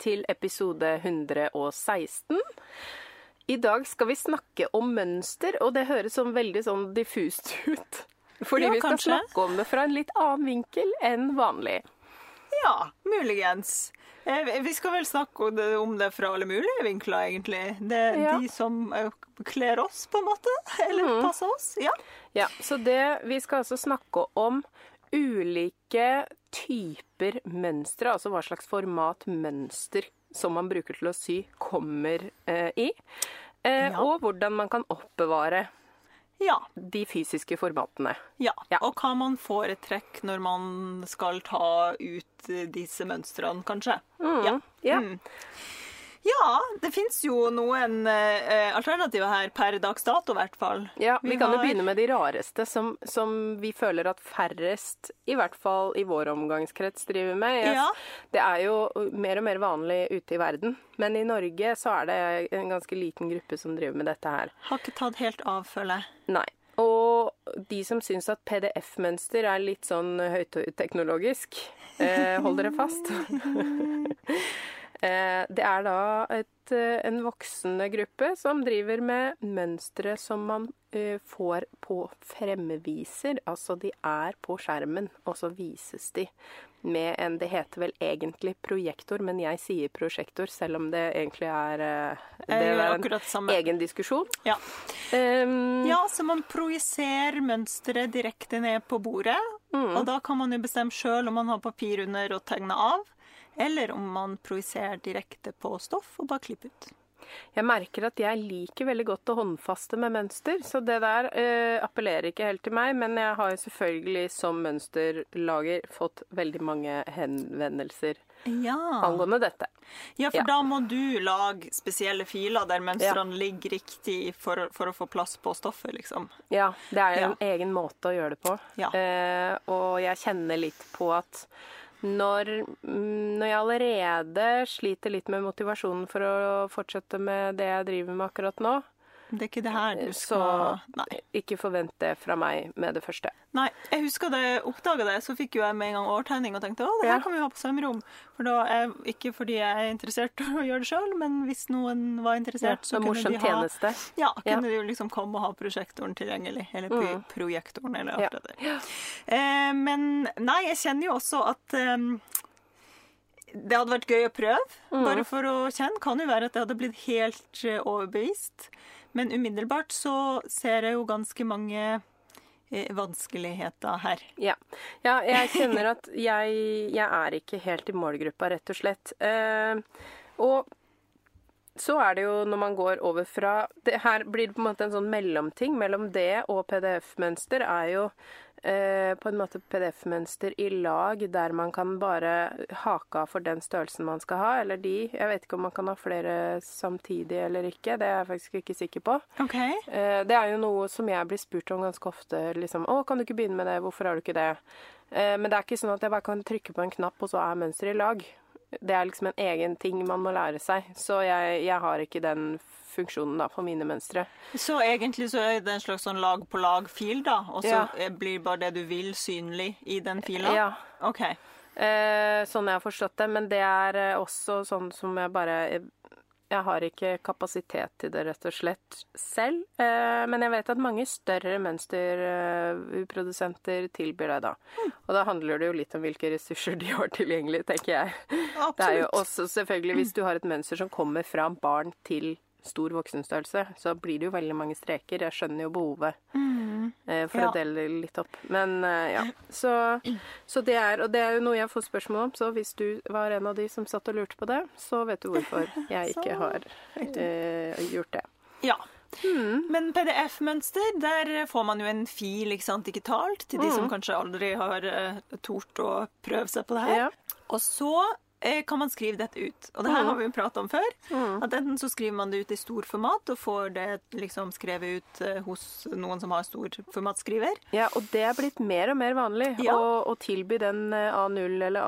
Til episode 116. I dag skal vi snakke om mønster, og det høres sånn veldig sånn diffust ut. Fordi Ja, vi skal kanskje. snakke om det fra en litt annen vinkel enn vanlig. Ja, muligens. Eh, Vi skal vel snakke om det- fra alle mulige vinkler, egentlig. Det er Ja. de som eh, kler oss, på en måte. Eller mm. passer oss. Ja. Ja, så det, Vi skal altså snakke om ulike typer mønstre, altså hva slags format mønster som man bruker til å sy, kommer eh, i. Eh, Ja. Og hvordan man kan oppbevare ja. de fysiske formatene. Ja. Ja. Og hva man foretrekker når man skal ta ut disse mønstrene, kanskje. Ja. Ja. Mm. Ja, det fins jo noen eh, alternativer her per dags dato, i hvert fall. Ja, vi, kan jo begynne med de rareste, som, som vi føler at færrest, i hvert fall i vår omgangskrets, driver med. Yes. Ja. Det er jo mer og mer vanlig ute i verden, men i Norge så er det en ganske liten gruppe som driver med dette her. Har ikke tatt helt av, føler jeg. Nei. Og de som syns at PDF-mønster er litt sånn høyteknologisk, eh, hold dere fast. Eh, Det er da et, eh, en voksende gruppe som driver med mønstre som man eh, får på fremviser. Altså de er på skjermen, og så vises de med en Det heter vel egentlig projektor, men jeg sier prosjektor, selv om det egentlig er Det er en egen diskusjon. Ja. Um, Ja, så man projiserer mønsteret direkte ned på bordet. Mm. Og da kan man jo bestemme sjøl om man har papir under og tegne av, eller om man projiserer direkte på stoff og bare klipper ut. Jeg merker at jeg liker veldig godt å håndfaste med mønster, så det der eh, appellerer ikke helt til meg. Men jeg har selvfølgelig som mønsterlager fått veldig mange henvendelser Ja. angående dette. ja, for Ja. da må du lage spesielle filer der mønstrene ligger riktig for, for å få plass på stoffet, liksom. Ja, det er Ja. en egen måte å gjøre det på. Ja. Eh, og jeg kjenner litt på at når, mm, når jeg allerede sliter litt med motivasjonen for å fortsette med det jeg driver med akkurat nå, Det er ikke det her du så skal Nei. ikke forvent det fra meg med det første. Nei, jeg husker da jeg oppdaga det, så fikk jo jeg med en gang overtegning og tenkte å, det her Ja. kan vi ha på sømrom. For da er, ikke fordi jeg er interessert i å gjøre det sjøl, men hvis noen var Ja, interessert, så kunne de ha tjeneste. Ja, Ja. de jo liksom komme og ha prosjektoren tilgjengelig. Eller Mm. projektoren, eller Ja. alt det der. Eh, men nei, jeg kjenner jo også at um, det hadde vært gøy å prøve, Mm. bare for å kjenne. Kan jo være at jeg hadde blitt helt eh, overbevist. Men umiddelbart så ser jeg jo ganske mange eh, vanskeligheter her. Ja. ja, jeg kjenner at jeg, jeg er ikke helt i målgruppa, rett og slett. Eh, og så er det jo når man går over fra det Her blir det på en måte en sånn mellomting mellom det og PDF-mønster. er jo eh, på en måte PDF-mønster i lag der man kan bare hake av for den størrelsen man skal ha, eller de. Jeg vet ikke om man kan ha flere samtidig eller ikke. Det er jeg faktisk ikke sikker på. Okay. Eh, Det er jo noe som jeg blir spurt om ganske ofte. liksom, 'Å, kan du ikke begynne med det? Hvorfor har du ikke det?' Eh, Men det er ikke sånn at jeg bare kan trykke på en knapp, og så er mønsteret i lag. Det er liksom en egen ting man må lære seg. Så jeg, jeg har ikke den funksjonen da for mine mønstre. Så egentlig så er det en slags sånn lag på lag-fil, da? Og så Ja. blir bare det du vil, synlig i den fila? Ja, OK. eh, sånn jeg har forstått det. Men det er eh, også sånn som jeg bare Jeg har ikke kapasitet til det, rett og slett, selv. Eh, men jeg vet at mange større mønsterprodusenter tilbyr deg da. Og da handler det jo litt om hvilke ressurser de har tilgjengelig, tenker jeg. Det er jo også selvfølgelig Hvis du har et mønster som kommer fra barn til stor voksenstørrelse, så blir det jo veldig mange streker. Jeg skjønner jo behovet mm. for Ja. å dele litt opp. Men eh, ja. Så, så det er Og det er jo noe jeg får spørsmål om, så hvis du var en av de som satt og lurte på det, så vet du hvorfor jeg ikke har uh, gjort det. Ja. Mm. Men PDF-mønster, der får man jo en fil ikke sant, digitalt til de som Mm. kanskje aldri har uh, tort å prøve seg på det her. Ja. Og så eh, kan man skrive dette ut. Og det her har vi jo pratet om før. At enten så skriver man det ut i stor format og får det liksom skrevet ut eh, hos noen som har stor formatskriver. Ja, og det er blitt mer og mer vanlig Ja. å, å tilby den eh, A0 eller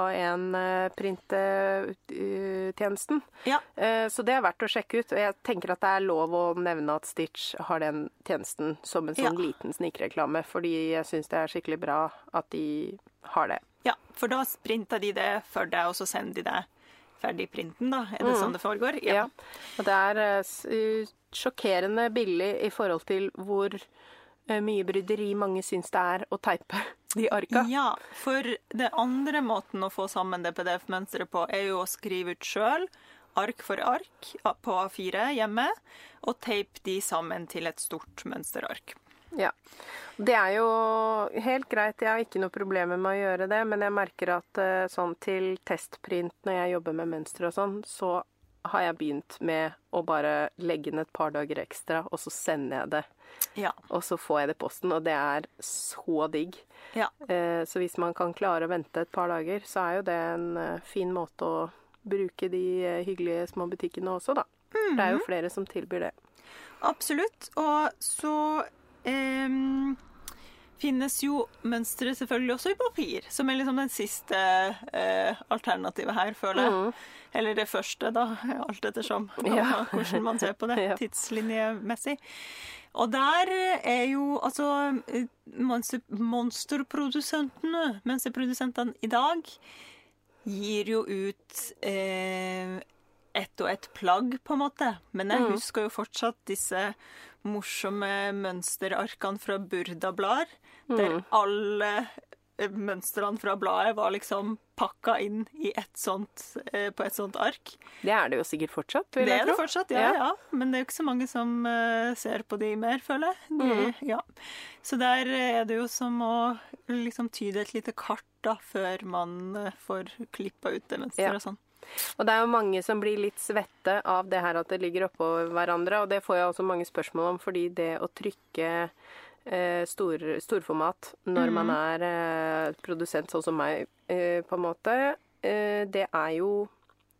A1-printetjenesten. Ja. Eh, Så det er verdt å sjekke ut. Og jeg tenker at det er lov å nevne at Stitch har den tjenesten som en sånn Ja. liten snikreklame, fordi jeg syns det er skikkelig bra at de har det. Ja, for da sprinter de det for deg, og så sender de det ferdig printen, da. Er det sånn det foregår? Ja. Ja. Og det er uh, sjokkerende billig i forhold til hvor uh, mye bryderi mange syns det er å teipe de arka. Ja, for det andre måten å få sammen det PDF-mønsteret på, er jo å skrive ut sjøl, ark for ark, på A4 hjemme, og teipe de sammen til et stort mønsterark. Ja. Det er jo helt greit, jeg har ikke noe problemer med å gjøre det, men jeg merker at eh, sånn til testprint når jeg jobber med mønster og sånn, så har jeg begynt med å bare legge inn et par dager ekstra, og så sender jeg det. Ja. Og så får jeg det i posten, og det er så digg. ja. Eh, Så hvis man kan klare å vente et par dager, så er jo det en eh, fin måte å bruke de hyggelige små butikkene også, da. Det er jo flere som tilbyr det. Absolutt. Og så em, finnes jo mønstre selvfølgelig også i papir, som er liksom den siste eh, alternativet her, føler jeg. Eller det første, da, alt ettersom Ja. hvordan man ser på det Ja. tidslinjemessig. Og der er jo altså eh, monster, Monsterprodusentene, mønsterprodusentene i dag, gir jo ut eh, ett og ett plagg, på en måte. Men jeg husker jo fortsatt disse morsomme mønsterarkene fra Burda-blader, der alle eh, mønstrene fra bladet var liksom pakka inn i et sånt, eh, på et sånt ark. Det er det jo sikkert fortsatt, Det er det fortsatt, ja, Ja. ja. Men det er jo ikke så mange som eh, ser på de mer, føler jeg. De, ja. Så der er det jo som å liksom tyde et lite kart da, før man får klippa ut det mønsteret og sånn. Og det er jo mange som blir litt svette av det her at det ligger oppå hverandre, og det får jeg også mange spørsmål om, fordi det å trykke eh, stor, storformat når man er eh, produsent sånn som meg, eh, på en måte, eh, det er jo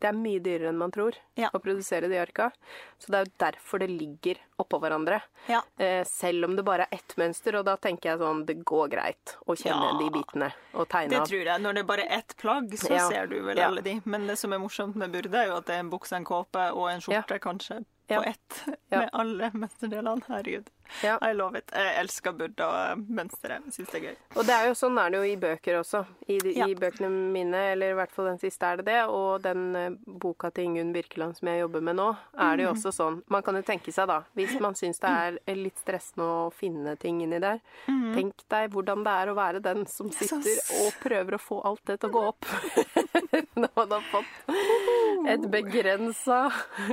det er mye dyrere enn man tror Ja. å produsere de arka. Så det er jo derfor det ligger oppå hverandre. Ja. Eh, selv om det bare er ett mønster, og da tenker jeg sånn Det går greit å kjenne Ja. de bitene og tegne av. Det tror jeg. Når det er bare ett plagg, så ser du vel alle de. Men det som er morsomt med Burde, er jo at det er en bukse, en kåpe og en skjorte, kanskje, på ett. Ja. Med alle mønsterdelene. Herregud. Ja. I love it. Jeg elsker Burda-mønsteret. Syns det er gøy. Og det er jo sånn er det jo i bøker også. I, de, Ja. I bøkene mine, eller i hvert fall den siste er det det. Og den eh, boka til Ingunn Birkeland som jeg jobber med nå, er det jo også sånn. Man kan jo tenke seg da, hvis man syns det er litt stressende å finne ting inni der, tenk deg hvordan det er å være den som sitter og prøver å få alt det til å gå opp. Når man har fått et begrensa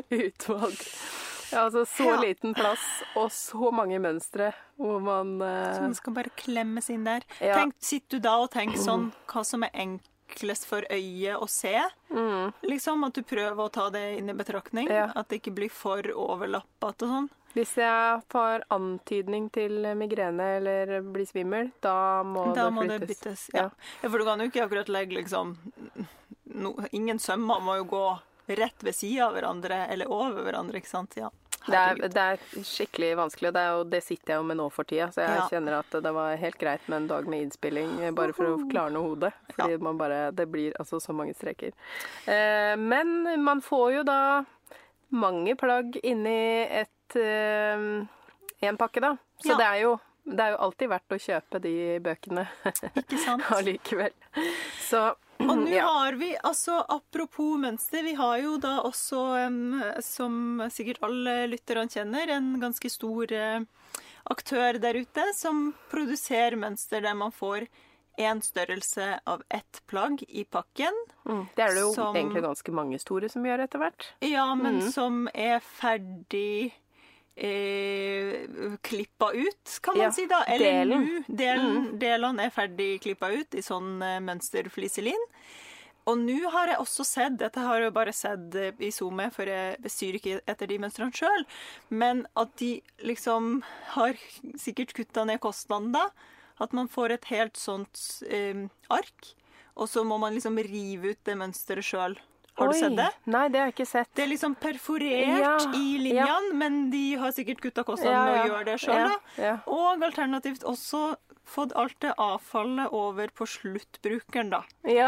utvalg. Ja, altså så Ja. liten plass og så mange mønstre hvor man eh, Så man skal bare klemmes inn der. Ja. Tenk, sitter du da og tenker sånn hva som er enklest for øyet å se? Liksom At du prøver å ta det inn i betraktning? Mm. Ja. At det ikke blir for overlappete og sånn? Hvis jeg får antydning til migrene eller blir svimmel, da må Da det må flyttes. det byttes. Ja. ja, For du kan jo ikke akkurat legge liksom no, Ingen sømmer må jo gå rett ved sida av hverandre eller over hverandre, ikke sant? Ja. Det er, det er skikkelig vanskelig, og det, jo, det sitter jeg jo med nå for tida. Så jeg Ja. kjenner at det var helt greit med en dag med innspilling, bare for å klarne hodet. Fordi man bare, det blir altså så mange streker. Eh, men man får jo da mange plagg inni et eh, en pakke, da. Så Ja. det er jo det er jo alltid verdt å kjøpe de bøkene allikevel. Så Og nå ja. har vi, altså apropos mønster, vi har jo da også, som sikkert alle lytterne kjenner, en ganske stor eh, aktør der ute som produserer mønster der man får én størrelse av ett plagg i pakken. Mm, Det er det jo Som- egentlig ganske mange store som gjør etter hvert. Ja, men Mm. som er ferdig eh, klippa ut, kan man Ja, si da. Eller delen. Mm. nå. Delen, Delene er ferdig klippa ut i sånn eh, mønsterfliselin. Og nå har jeg også sett, dette har jeg bare sett eh, i SoMe, for jeg styrer ikke etter de mønstrene sjøl, men at de liksom har sikkert kutta ned kostnaden da. At man får et helt sånt eh, ark, og så må man liksom rive ut det mønsteret sjøl. Har du sett det? Nei, det har jeg ikke sett. Det er liksom perforert Ja, i linjene, men de har sikkert kutta kostnaden Ja, med ja. å gjøre det sjøl. Ja, da. Og alternativt også fått alt det avfallet over på sluttbrukeren, da. Ja.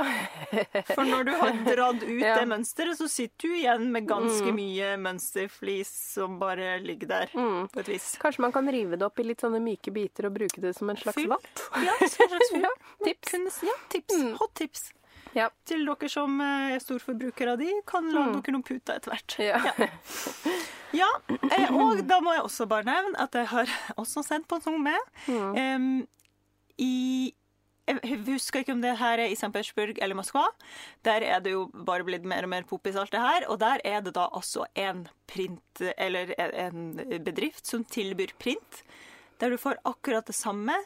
For når du har dratt ut Ja. det mønsteret, så sitter du igjen med ganske mye mønsterflis som bare ligger der, på et vis. Kanskje man kan rive det opp i litt sånne myke biter og bruke det som en slags Fyll. vatt? Ja, en slags Ja, tips. Ja, tips. Hot tips. Ja. Til dere som eh, er storforbrukere av de, kan lage dere noen puter etter hvert. Ja. Ja, ja. og da må jeg også bare nevne at jeg har også sendt på en sang med. Em, I jeg husker ikke om det her er i St. Petersburg eller Moskva. Der er det jo bare blitt mer og mer poppis alt det her. Og der er det da altså en print, eller en bedrift som tilbyr print, der du får akkurat det samme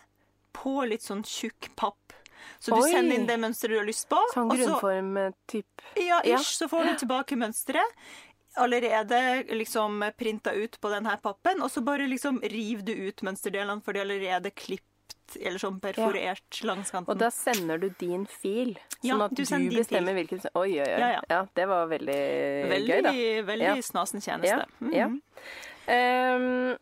på litt sånn tjukk papp. Så du Oi. sender inn det mønsteret du har lyst på. Sånn grunnform-type. ja, Ja. så får du tilbake mønsteret. Allerede liksom printa ut på denne pappen, og så bare liksom river du ut mønsterdelene, for de er allerede klipt eller sånn perforert langs kanten. Og da sender du din fil, Ja, sånn at du du, bestemmer hvilken Oi, oi, oi. Ja, ja. det var veldig, veldig, gøy, da. veldig Ja. snasen Ja. tjeneste. Mhm. ja.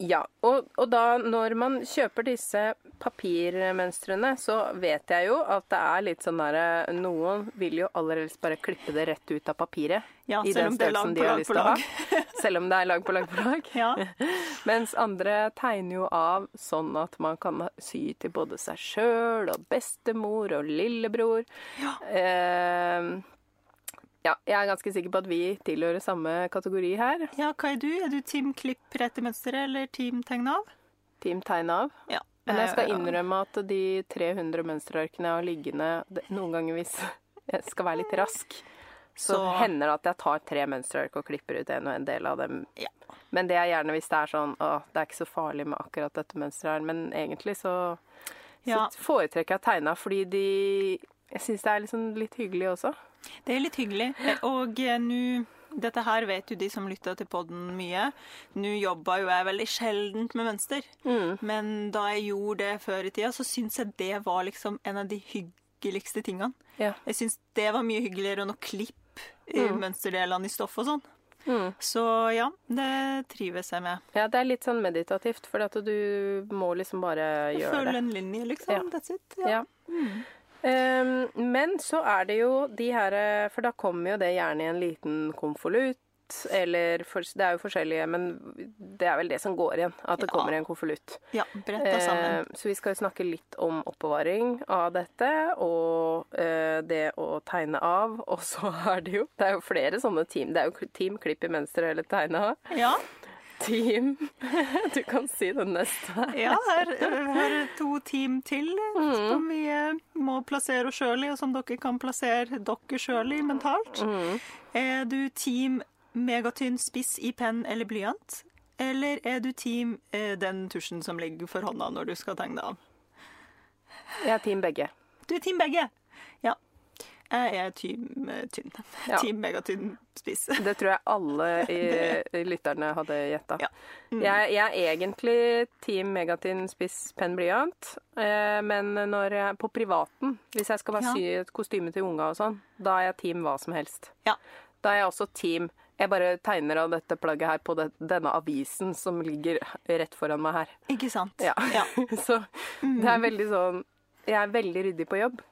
Ja. Og, og da når man kjøper disse papirmønstrene, så vet jeg jo at det er litt sånn derre Noen vil jo aller helst bare klippe det rett ut av papiret. Ja, i den størrelsen de har lyst til å ha. Selv om det er lag på lag på lag. Ja. Mens andre tegner jo av sånn at man kan sy til både seg sjøl og bestemor og lillebror. Ja. Eh, ja, jeg er ganske sikker på at vi tilhører samme kategori her. ja, hva er du? Er du Team Klipp rette mønsteret eller Team Tegn av? Team Tegn av. Ja. Men jeg skal Eh, innrømme at de 300 mønsterarkene jeg har liggende Noen ganger hvis jeg skal være litt rask, så, Så- hender det at jeg tar tre mønsterark og klipper ut en og en del av dem. Ja. Men det er gjerne hvis det er sånn Å, det er ikke så farlig med akkurat dette mønsteret her. Men egentlig så, så Ja. foretrekker jeg tegna fordi de Jeg syns det er liksom litt hyggelig også. Det er litt hyggelig. Og eh, nå Dette her vet jo de som lytter til podden mye. Nå jobba jo jeg veldig sjeldent med mønster. Mm. Men da jeg gjorde det før i tida, så syns jeg det var liksom en av de hyggeligste tingene. Ja. Jeg syns det var mye hyggeligere enn å klippe i mønsterdelene i stoff og sånn. Mm. Så ja, det trives jeg med. Ja, det er litt sånn meditativt, for at du må liksom bare gjøre Følge det. en linje, liksom. Ja. That's it. Ja. Um, men så er det jo de her For da kommer jo det gjerne i en liten konvolutt. Eller for, Det er jo forskjellige, men det er vel det som går igjen. At det Ja. kommer i en konvolutt. Ja, bretta sammen. Eh, så vi skal jo snakke litt om oppbevaring av dette, og eh, det å tegne av. Og så er det jo Det er jo flere sånne team. Det er jo Team Klipp i mønsteret eller tegne av. Ja, Team Du kan si det neste. ja her, her er to team til Mm. som vi eh, må plassere oss sjøl i, og som dere kan plassere dere sjøl i mentalt. Mm. Er du team megatynn spiss i penn eller blyant? Eller er du team eh, den tusjen som ligger for hånda når du skal tegne av? Jeg er team begge. Du er team begge. Jeg er team eh, tynn. Ja. Team megatynn spiss. Det tror jeg alle i, lytterne hadde gjetta. Ja. Mm. Jeg, jeg er egentlig team megatynn spiss penn blyant, eh, men når jeg, på privaten, hvis jeg skal bare Ja. sy et kostyme til unga og sånn, da er jeg team hva som helst. Ja. Da er jeg også team Jeg bare tegner av dette plagget her på det, denne avisen som ligger rett foran meg her. Ikke sant? Ja. Ja. så det er veldig sånn Jeg er veldig ryddig på jobb,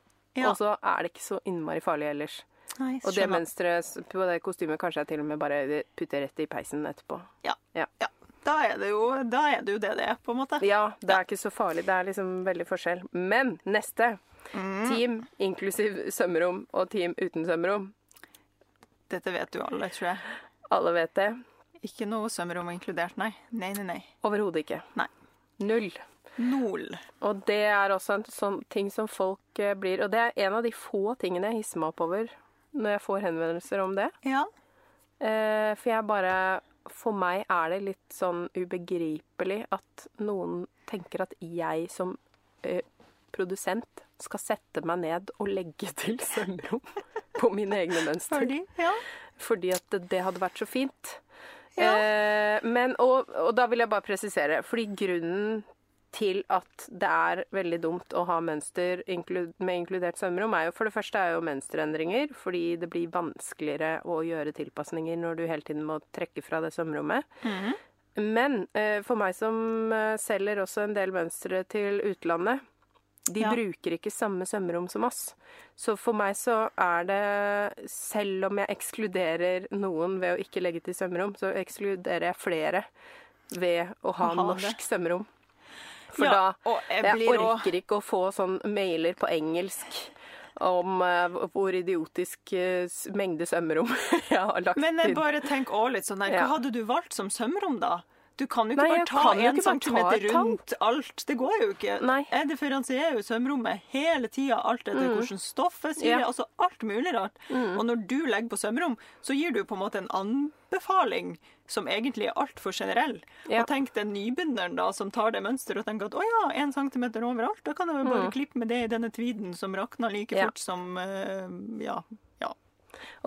Ja. og så er det ikke så innmari farlig ellers. Nei, Og det mønsteret på det kostymet kanskje jeg til og med bare putter rett i peisen etterpå. Ja. Ja. ja. Da er, det jo, da er det jo det det er, på en måte. Ja, det er ikke så farlig. Det er liksom veldig forskjell. Men neste. Mm. Team inklusiv sømrom og team uten sømrom. Dette vet jo alle, tror jeg. Alle vet det. Ikke noe sømrom inkludert, nei. Nei, nei, nei. Overhodet ikke. Nei. Null. Nol. Og det er også en sånn ting som folk eh, blir Og det er en av de få tingene jeg hisser meg opp over når jeg får henvendelser om det. Ja. Eh, for jeg bare For meg er det litt sånn ubegripelig at noen tenker at jeg som eh, produsent skal sette meg ned og legge til sømrom på mine egne mønster. Fordi? Ja. Fordi at det, det hadde vært så fint. Ja. Eh, men, og, og da vil jeg bare presisere, fordi grunnen til at det er veldig dumt å ha mønster med inkludert svømmerom, er jo for det første er jo mønsterendringer, fordi det blir vanskeligere å gjøre tilpasninger når du hele tiden må trekke fra det svømmerommet. Mm -hmm. Men eh, for meg som eh, selger også en del mønstre til utlandet, de Ja. bruker ikke samme svømmerom som oss. Så for meg så er det Selv om jeg ekskluderer noen ved å ikke legge til svømmerom, så ekskluderer jeg flere ved å ha ha norsk det. For Ja, da jeg Jeg orker også- ikke å få sånn mailer på engelsk om uh, hvor idiotisk uh, mengde sømrom jeg har lagt inn. Men jeg bare tenker også litt sånn her Ja. hva hadde du valgt som sømrom da? Du kan jo ikke Nei, bare ta én ta centimeter rundt alt. Det går jo ikke. Nei. Jeg differensierer jo sømrommet hele tida, alt etter hvordan stoffet sier, Mm. Ja. Mm. altså alt mulig rart. Og når du legger på sømrom, så gir du på en måte en anbefaling som egentlig er altfor generell. Ja. Og tenk den nybegynneren da, som tar det mønsteret og tenker at å ja, en centimeter overalt, da kan jeg bare klippe med det i denne tweeden som rakner like Mm. Ja. fort som eh, ja.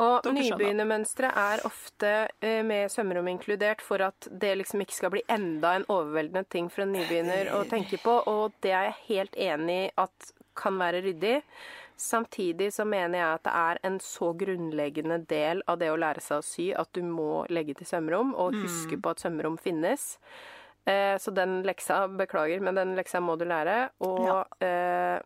Og nybegynnermønsteret er ofte eh, med sømrom inkludert for at det liksom ikke skal bli enda en overveldende ting for en nybegynner å tenke på, og det er jeg helt enig i at kan være ryddig. Samtidig så mener jeg at det er en så grunnleggende del av det å lære seg å sy at du må legge til sømrom, og huske på at sømrom finnes. Eh, så den leksa, beklager, men den leksa må du lære. Og Ja.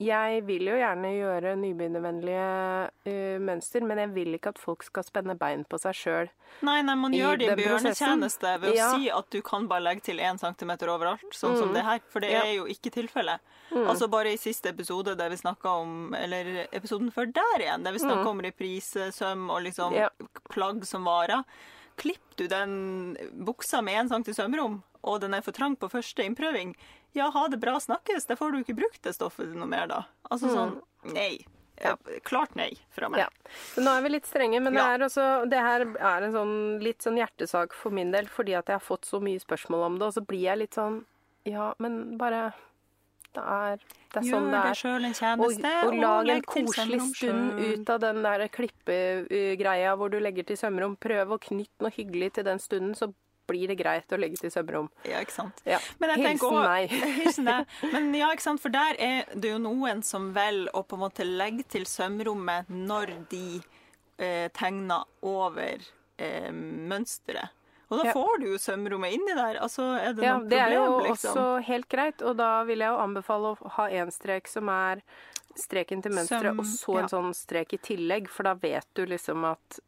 Jeg vil jo gjerne gjøre nybegynnervennlige eh, mønster, men jeg vil ikke at folk skal spenne bein på seg sjøl. Nei, nei, man gjør det i bjørnetjeneste ved å si at du kan bare legge til én centimeter overalt, sånn som det her. For det Ja. er jo ikke tilfellet. Altså bare i siste episode der vi snakka om Eller episoden før der igjen, der vi snakka om reprisesøm og liksom Ja. plagg som varer. Klipp du den buksa med én centimeter sømrom, og den er for trang på første innprøving, ja, ha det bra, snakkes. Da får du ikke brukt det stoffet noe mer, da. Altså sånn Nei. Ja. Klart nei fra meg. Ja. Så nå er vi litt strenge, men det, er også, det her er en sånn litt sånn hjertesak for min del, fordi at jeg har fått så mye spørsmål om det, og så blir jeg litt sånn Ja, men bare Det er, det er sånn Gjør det deg er. sjøl en tjeneste, og lag en koselig stund ut av den der klippegreia hvor du legger til sømrom. Prøv å knytte noe hyggelig til den stunden, så blir det greit å legge til sømrom. Ja, ikke sant. Ja. Hilsen meg. Hilsen deg. Men ja, ikke sant, for der er det jo noen som velger å på en måte legge til sømrommet når de eh, tegner over eh, mønsteret. Og da får du jo sømrommet inni der. Altså, er det Ja, noe det er jo liksom? også helt greit, og da vil jeg jo anbefale å ha én strek som er streken til mønsteret, og så en ja. sånn strek i tillegg, for da vet du liksom at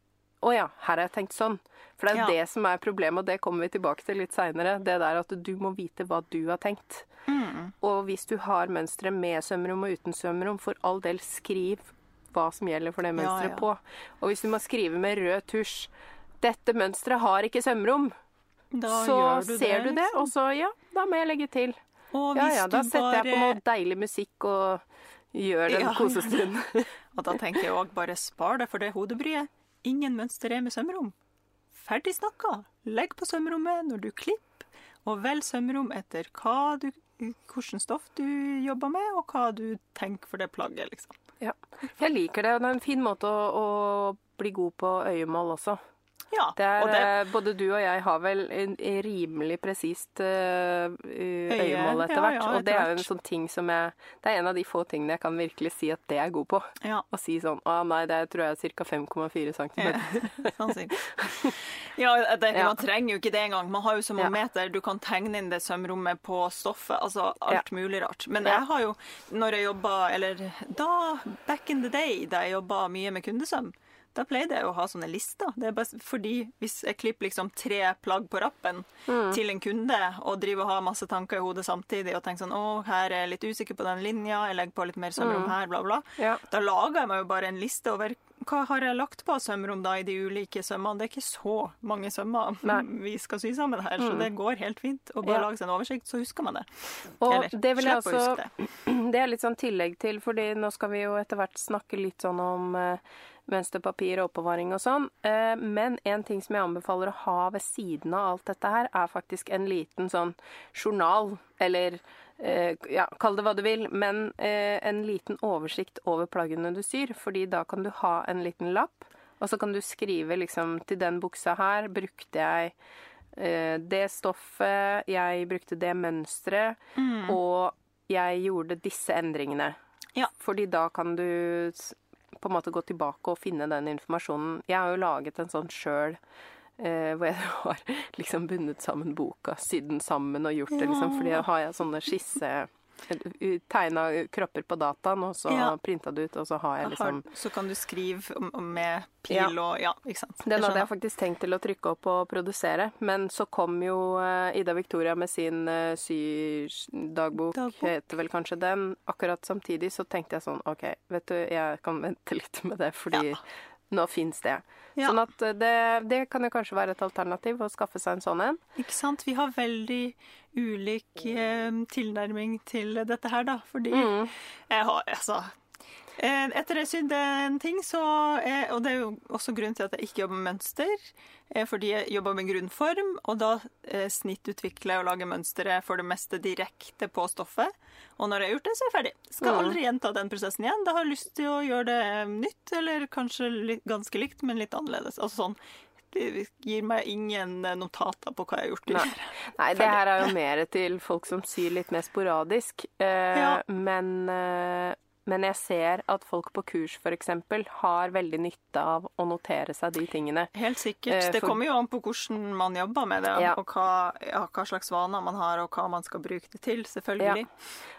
å ja, her har jeg tenkt sånn. For det er Ja. det som er problemet, og det kommer vi tilbake til litt seinere. Det der at du må vite hva du har tenkt. Mm. Og hvis du har mønstre med sømrom og uten sømrom, for all del skriv hva som gjelder for det Ja, mønsteret ja. på. Og hvis du må skrive med rød tusj 'Dette mønsteret har ikke sømrom', Da så du ser du det, liksom. og så ja, da må jeg legge til. Og Ja hvis ja, da setter setter jeg på noe deilig musikk og gjør den Ja. kosestunden. Og da tenker jeg òg bare spar deg for det hodebryet. Ingen mønster er med sømrom. Ferdig snakka. Legg på sømrommet når du klipper, og velg sømrom etter hva du, hvilket stoff du jobber med, og hva du tenker for det plagget, liksom. Ja. Jeg liker det, det er en fin måte å, å bli god på øyemål også. Ja, er, og det, eh, både du og jeg har vel en en rimelig presist uh, øyemål etter hvert. ja, og det er jo en sånn ting som jeg Det er en av de få tingene jeg kan virkelig si at det er god på. ja. Å si sånn Å nei, det tror jeg er ca. 5,4 cm. Ja, jeg tenker, Man trenger jo ikke det engang. Man har jo så Ja. meter. Du kan tegne inn det sømrommet på stoffet. Altså alt Ja. mulig rart. Men jeg har jo, når jeg jobba Eller da, back in the day, da jeg jobba mye med kundesøm, da pleide jeg å ha sånne lister. Det er bare fordi hvis jeg klipper liksom tre plagg på rappen Mm. til en kunde, og driver og har masse tanker i hodet samtidig, og tenker sånn Å, her er jeg litt usikker på den linja, jeg legger på litt mer sømrom her, bla, bla. Mm. Ja. Da lager jeg meg jo bare en liste over hva har jeg lagt på sømrom da i de ulike sømmene. Det er ikke så mange sømmer Nei. vi skal sy sammen her, så det går helt fint å bare Ja. lage seg en oversikt, så husker man det. Og Eller det vil jeg også huske det. Det er litt sånn tillegg til, fordi nå skal vi jo etter hvert snakke litt sånn om eh, mønsterpapir og oppbevaring og sånn. Eh, men en ting som jeg anbefaler å ha ved siden av alt dette her, er faktisk en liten sånn journal, eller eh, ja, kall det hva du vil, men eh, en liten oversikt over plaggene du syr, fordi da kan du ha en liten lapp, og så kan du skrive liksom til den buksa her brukte jeg det stoffet, jeg brukte det mønsteret, og jeg gjorde disse endringene. Ja. Fordi da kan du på en måte gå tilbake og finne den informasjonen. Jeg har jo laget en sånn sjøl eh, hvor jeg har liksom bundet sammen boka, sydd den sammen og gjort det, liksom. Fordi da har jeg sånne skisse Tegna kropper på dataen, og så Ja. printa det ut, og så har jeg liksom så kan du skrive med pil Ja. og Ja, ikke sant. Den hadde jeg faktisk tenkt til å trykke opp og produsere, men så kom jo eh, Ida Victoria med sin uh, sydagbok, Dagbok. heter vel kanskje den. Akkurat samtidig så tenkte jeg sånn OK, vet du, jeg kan vente litt med det, fordi Ja. Nå fins det. Ja. Sånn at eh, det, det kan jo kanskje være et alternativ å skaffe seg en sånn en. Ikke sant? Vi har veldig ulik eh, tilnærming til dette her, da. Fordi Mm. jeg har Altså Etter jeg sydde en ting, så er Og det er jo også grunnen til at jeg ikke jobber med mønster. eh, Fordi jeg jobber med grunnform, og da eh, snittutvikler jeg og lager mønsteret for det meste direkte på stoffet. Og når jeg har gjort det, så er jeg ferdig. Skal Mm. aldri gjenta den prosessen igjen. Da har jeg lyst til å gjøre det eh, nytt, eller kanskje ganske likt, men litt annerledes. Altså sånn Det gir meg ingen eh, notater på hva jeg har gjort Nei. Nei, det her er jo mer til folk som syr litt mer sporadisk. Eh, Ja. men, eh, men jeg ser at folk på kurs f.eks. har veldig nytte av å notere seg de tingene. Helt sikkert. Eh, Det kommer jo an på hvordan man jobber med det, Ja. og hva, ja, hva slags vaner man har, og hva man skal bruke det til, selvfølgelig.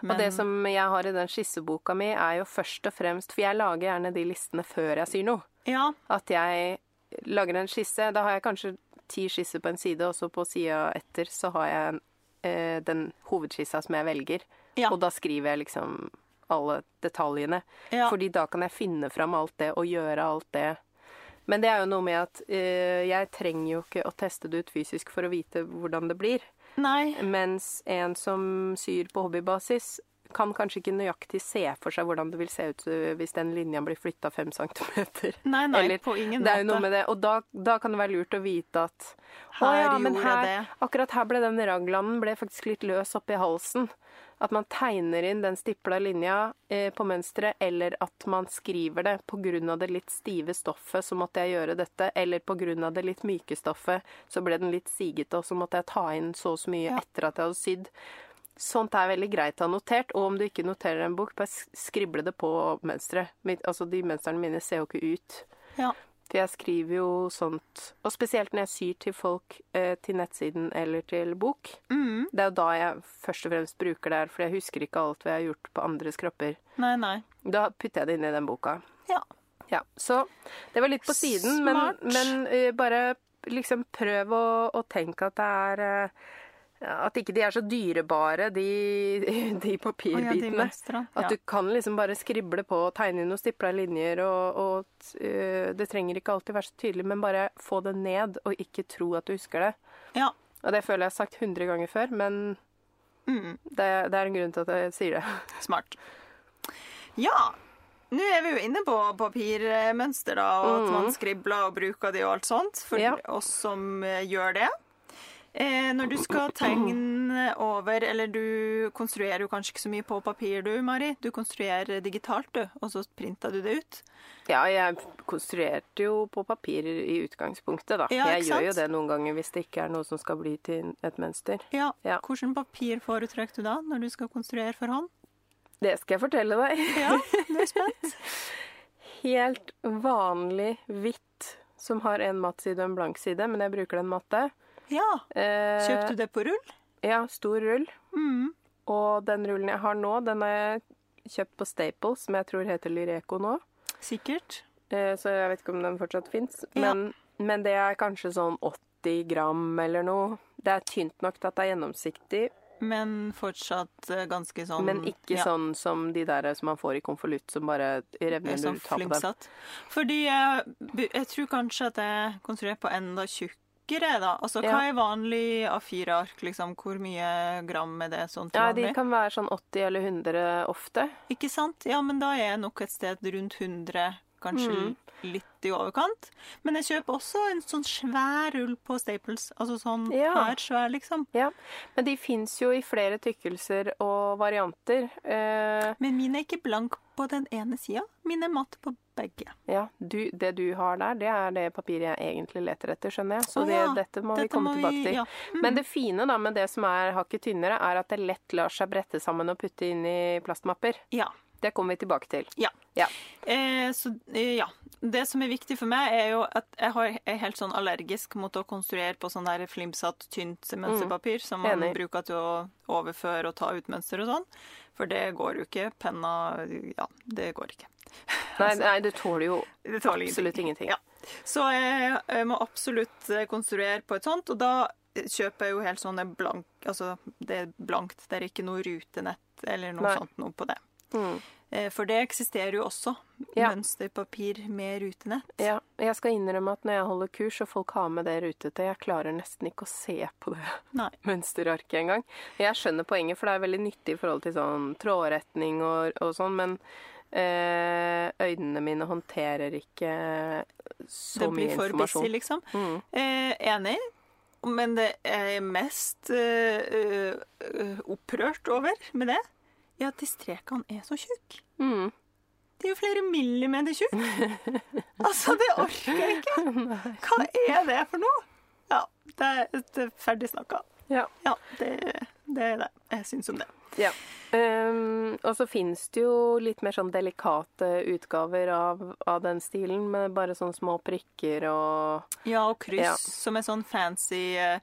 Og det som jeg har i den skisseboka mi, er jo først og fremst For jeg lager gjerne de listene før jeg syr noe. Ja, At jeg lager en skisse. Da har jeg kanskje ti skisser på en side, og så på sida etter så har jeg eh, den hovedskissa som jeg velger. Ja. Og da skriver jeg liksom alle detaljene. Ja. Fordi da kan jeg finne fram alt det og gjøre alt det. Men det er jo noe med at eh, jeg trenger jo ikke å teste det ut fysisk for å vite hvordan det blir. Nei. Mens en som syr på hobbybasis, kan kanskje ikke nøyaktig se for seg hvordan det vil se ut eh, hvis den linja blir flytta fem centimeter. Nei, nei, Eller, på ingen det måte. Og da, da kan det være lurt å vite at «Å ja, men her. Akkurat her ble den raglanden ble faktisk litt løs oppi halsen. At man tegner inn den stipla linja eh, på mønsteret, eller at man skriver det pga. det litt stive stoffet, så måtte jeg gjøre dette. Eller pga. det litt myke stoffet, så ble den litt sigete, og så måtte jeg ta inn så og så mye Ja. etter at jeg hadde sydd. Sånt er veldig greit å ha notert, og om du ikke noterer en bok, bare sk- skrible det på mønsteret. Altså, de mønstrene mine ser jo ikke ut. Ja. For jeg skriver jo sånt, og spesielt når jeg syr til folk eh, til nettsiden eller til bok. Mm. Det er jo da jeg først og fremst bruker det her, for jeg husker ikke alt hva jeg har gjort på andres kropper. Nei, nei. Da putter jeg det inn i den boka. Ja. Ja, Så det var litt på siden, men, Smart. men eh, bare liksom prøv å, å tenke at det er eh, At ikke de er så dyrebare, de, de Og ja, de papirbitene. At du kan liksom bare skrible på og tegne inn noen stipla linjer, og, og uh, det trenger ikke alltid være så tydelig, men bare få det ned, og ikke tro at du husker det. ja. Og det føler jeg har sagt 100 ganger før, men Mm. det, det er en grunn til at jeg sier det. Smart. Ja. Nå er vi jo inne på papirmønster, da, og at man skribler og bruker de og alt sånt. For Ja. oss som eh, gjør det. Eh, når du skal tegne over, eller du konstruerer jo kanskje ikke så mye på papir, du, Mari. Du konstruerer digitalt, du, og så printa du det ut. Ja, jeg konstruerte jo på papir i utgangspunktet, da. Ja, jeg gjør jo det noen ganger hvis det ikke er noe som skal bli til et mønster. Ja. Ja. Hvilket papir foretrekker du da, når du skal konstruere for hånd? Det skal jeg fortelle deg. Ja, du er spent. Helt vanlig hvitt som har en matt side og en blank side, men jeg bruker den matte. Ja. Eh, Kjøpte du det på rull? Ja, stor rull. Mm. Og den rullen jeg har nå, den har jeg kjøpt på Staples, som jeg tror heter Lyreco nå. Sikkert. Eh, så jeg vet ikke om den fortsatt fins. Ja. Men, men det er kanskje sånn 80 gram eller noe. Det er tynt nok til at det er gjennomsiktig, Men fortsatt eh, ganske sånn men ikke ja, sånn som de der som man får i konvolutt, som bare revner når du tar på dem. Fordi jeg, jeg tror kanskje at jeg konstruerer på enda tjukkere, da. Altså, hva er vanlig A4-ark, liksom? Hvor mye gram er det sånn til Ja, vanlig? de kan være sånn 80 eller 100 ofte. Ikke sant? Ja, men da er jeg nok et sted rundt 100, kanskje Mm. Litt i overkant. Men jeg kjøper også en sånn svær rull på Staples. Altså sånn Ja. her svær, liksom. Ja, Men de fins jo i flere tykkelser og varianter. Eh, Men min er ikke blank på den ene sida. Min er matt på begge. ja, du, Det du har der, det er det papiret jeg egentlig leter etter, skjønner jeg. Så det, ja, dette må vi komme må tilbake til. ja. Mm. Men det fine da med det som er hakket tynnere, er at det lett lar seg brette sammen og putte inn i plastmapper. Ja. Det kommer vi tilbake til. Ja. Ja. Eh, så eh, ja. Det som er viktig for meg, er jo at jeg har, er helt sånn allergisk mot å konstruere på sånn der flimsatt, tynt mønsterpapir som man Enig. bruker til å overføre og ta ut mønster og sånn. For det går jo ikke. Penna Ja, det går ikke. Nei, nei det tåler jo Det tåler absolutt ingenting. Ja. Så jeg, jeg må absolutt eh, konstruere på et sånt, og da kjøper jeg jo helt sånn blank Altså, det er blankt. Det er ikke noe rutenett eller noe Nei. sånt noe på det. Mm. Eh, For det eksisterer jo også. Ja. Mønsterpapir med rutenett. Ja, jeg skal innrømme at når jeg holder kurs og folk har med det rutete, jeg klarer nesten ikke å se på det Nei. mønsterarket engang. Jeg skjønner poenget, for det er veldig nyttig i forhold til sånn trådretning og, og sånn, men eh, øynene mine håndterer ikke så mye informasjon. det blir for busy, liksom. Mm. Eh, enig. Men det jeg er mest eh, eh, opprørt over med det, at de strekene er så tjukke. Mm. De er jo flere millimeter tjukke. altså, det orker jeg ikke. Hva er det for noe? Ja, det er, er ferdig snakka. Ja. Ja, det, det er det jeg syns om det. Ja. Um, og så fins det jo litt mer sånn delikate utgaver av, av den stilen, med bare sånne små prikker og Ja, og kryss Ja. som er sånn fancy eh,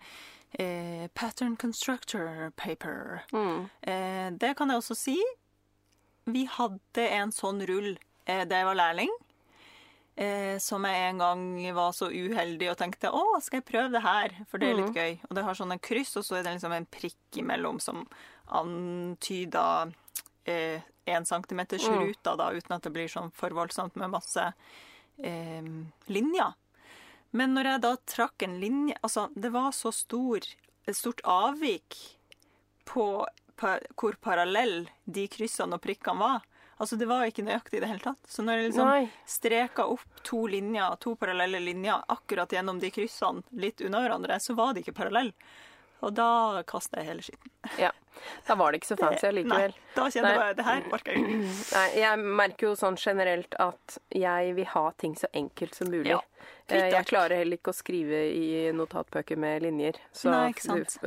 eh, pattern constructor paper. mm. Eh, det kan jeg også si. Vi hadde en sånn rull eh, da jeg var lærling. Eh, som jeg en gang var så uheldig og tenkte å, skal jeg prøve det her? For det er litt gøy. Og det har sånn en kryss, og så er det liksom en prikk imellom som antyder eh, en centimeters Mm. ruta, da, uten at det blir sånn for voldsomt med masse eh, linjer. Men når jeg da trakk en linje Altså, det var så stor, et stort avvik på, på hvor parallell de kryssene og prikkene var. Altså, det var ikke nøyaktig i det hele tatt. Så når jeg liksom Nei. streka opp to linjer, to parallelle linjer akkurat gjennom de kryssene litt unna hverandre, så var de ikke parallelle. Og da kasta jeg hele skitten. Ja. Da var det ikke så fancy allikevel. Nei, da kjenner jeg det her orker jeg ikke. Nei, jeg merker jo sånn generelt at jeg vil ha ting så enkelt som mulig. Ja. Eh, Jeg klarer heller ikke å skrive i notatbøker med linjer. Så Nei, ikke sant.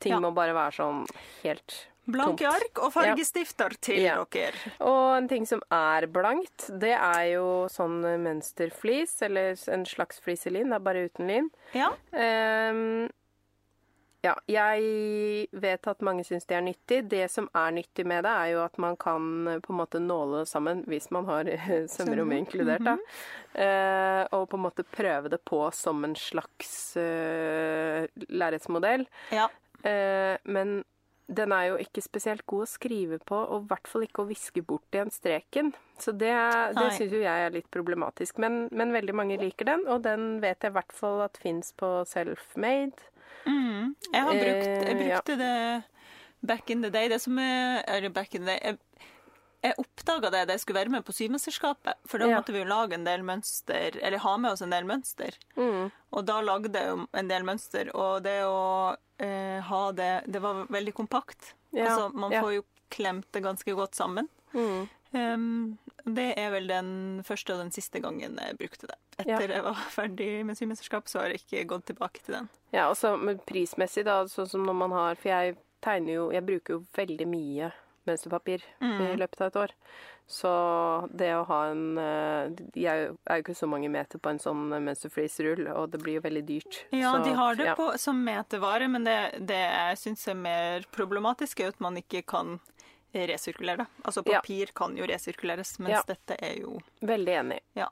ting Ja. må bare være sånn helt Blanke ark og fargestifter til Ja. dere. Og en ting som er blankt, det er jo sånn mønsterflis, eller en slags fliselin, det er bare uten lin. Ja. Ehm, ja, jeg vet at mange syns det er nyttig. Det som er nyttig med det, er jo at man kan eh, på en måte nåle sammen, hvis man har sømrommet inkludert, da. Uh, og på en måte prøve det på som en slags uh, lerretsmodell. ja. Uh, men den er jo ikke spesielt god å skrive på, og i hvert fall ikke å viske bort igjen streken. Så det, det syns jo jeg er litt problematisk. Men, men veldig mange liker den, og den vet jeg i hvert fall at fins på Selfmade. Mm. Jeg har brukt Jeg Eh, brukte det back in the day. Det som er Eller back in the day Jeg, jeg oppdaga det da jeg skulle være med på Symesterskapet. For da Ja. måtte vi jo lage en del mønster, eller ha med oss en del mønster. Mm. Og da lagde jeg jo en del mønster, og det å eh, ha det Det var veldig kompakt. Ja, Altså, man ja. får jo klemt det ganske godt sammen. Mm. Um, det er vel den første og den siste gangen jeg brukte det. Etter jeg var ferdig med symesterskap, så har jeg ikke gått tilbake til den. Ja, altså prismessig, da, sånn som når man har For jeg tegner jo Jeg bruker jo veldig mye mønsterpapir Mm. i løpet av et år. Så det å ha en eh, Jeg er jo ikke så mange meter på en sånn mønsterflisrull, og det blir jo veldig dyrt. Ja, så, de har det ja. på, som metervare, men det, det jeg syns er mer problematisk, er at man ikke kan resirkulere det. Altså Ja. papir kan jo resirkuleres, mens Ja. dette er jo Veldig enig. Ja.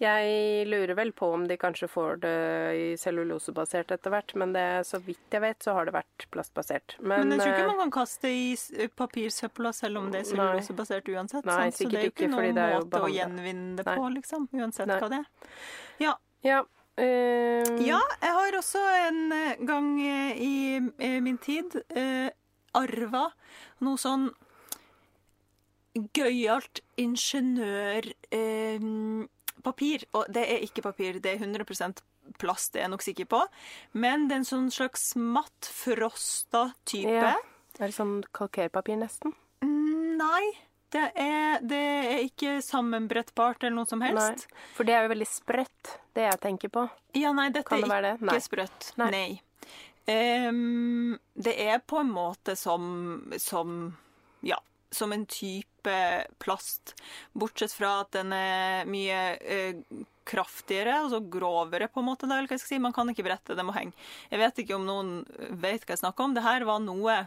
Jeg lurer vel på om de kanskje får det i cellulosebasert etter hvert, men det, så vidt jeg vet, så har det vært plastbasert. Men, Men, jeg tror eh, ikke man kan kaste i s- papirsøpla selv om det er cellulosebasert uansett. Nei, sant? Så det er jo ikke, noen måte å gjenvinne det på, liksom. Uansett Nei. hva det er. Ja. Ja. eh, Ja, jeg har også en eh, gang eh, i eh, min tid eh, arva noe sånn gøyalt ingeniørpapir. og det er ikke papir, det er 100% plast, det er jeg nok sikker på. Men det er en sånn slags matt, frosta type. Ja. Er det sånn kalkerpapir, nesten? Mm, Nei. Det er, det er ikke sammenbrettbart eller noe som helst. Nei. For det er jo veldig sprøtt, det jeg tenker på. Ja, nei, dette det er ikke det? sprøtt. Nei. Nei. Det er på en måte som, som Ja. som en type plast. Bortsett fra at den er mye eh, kraftigere, altså grovere, på en måte. Jeg si. Man kan ikke brette, det må henge. Jeg vet ikke om noen vet hva jeg snakker om. Det her var noe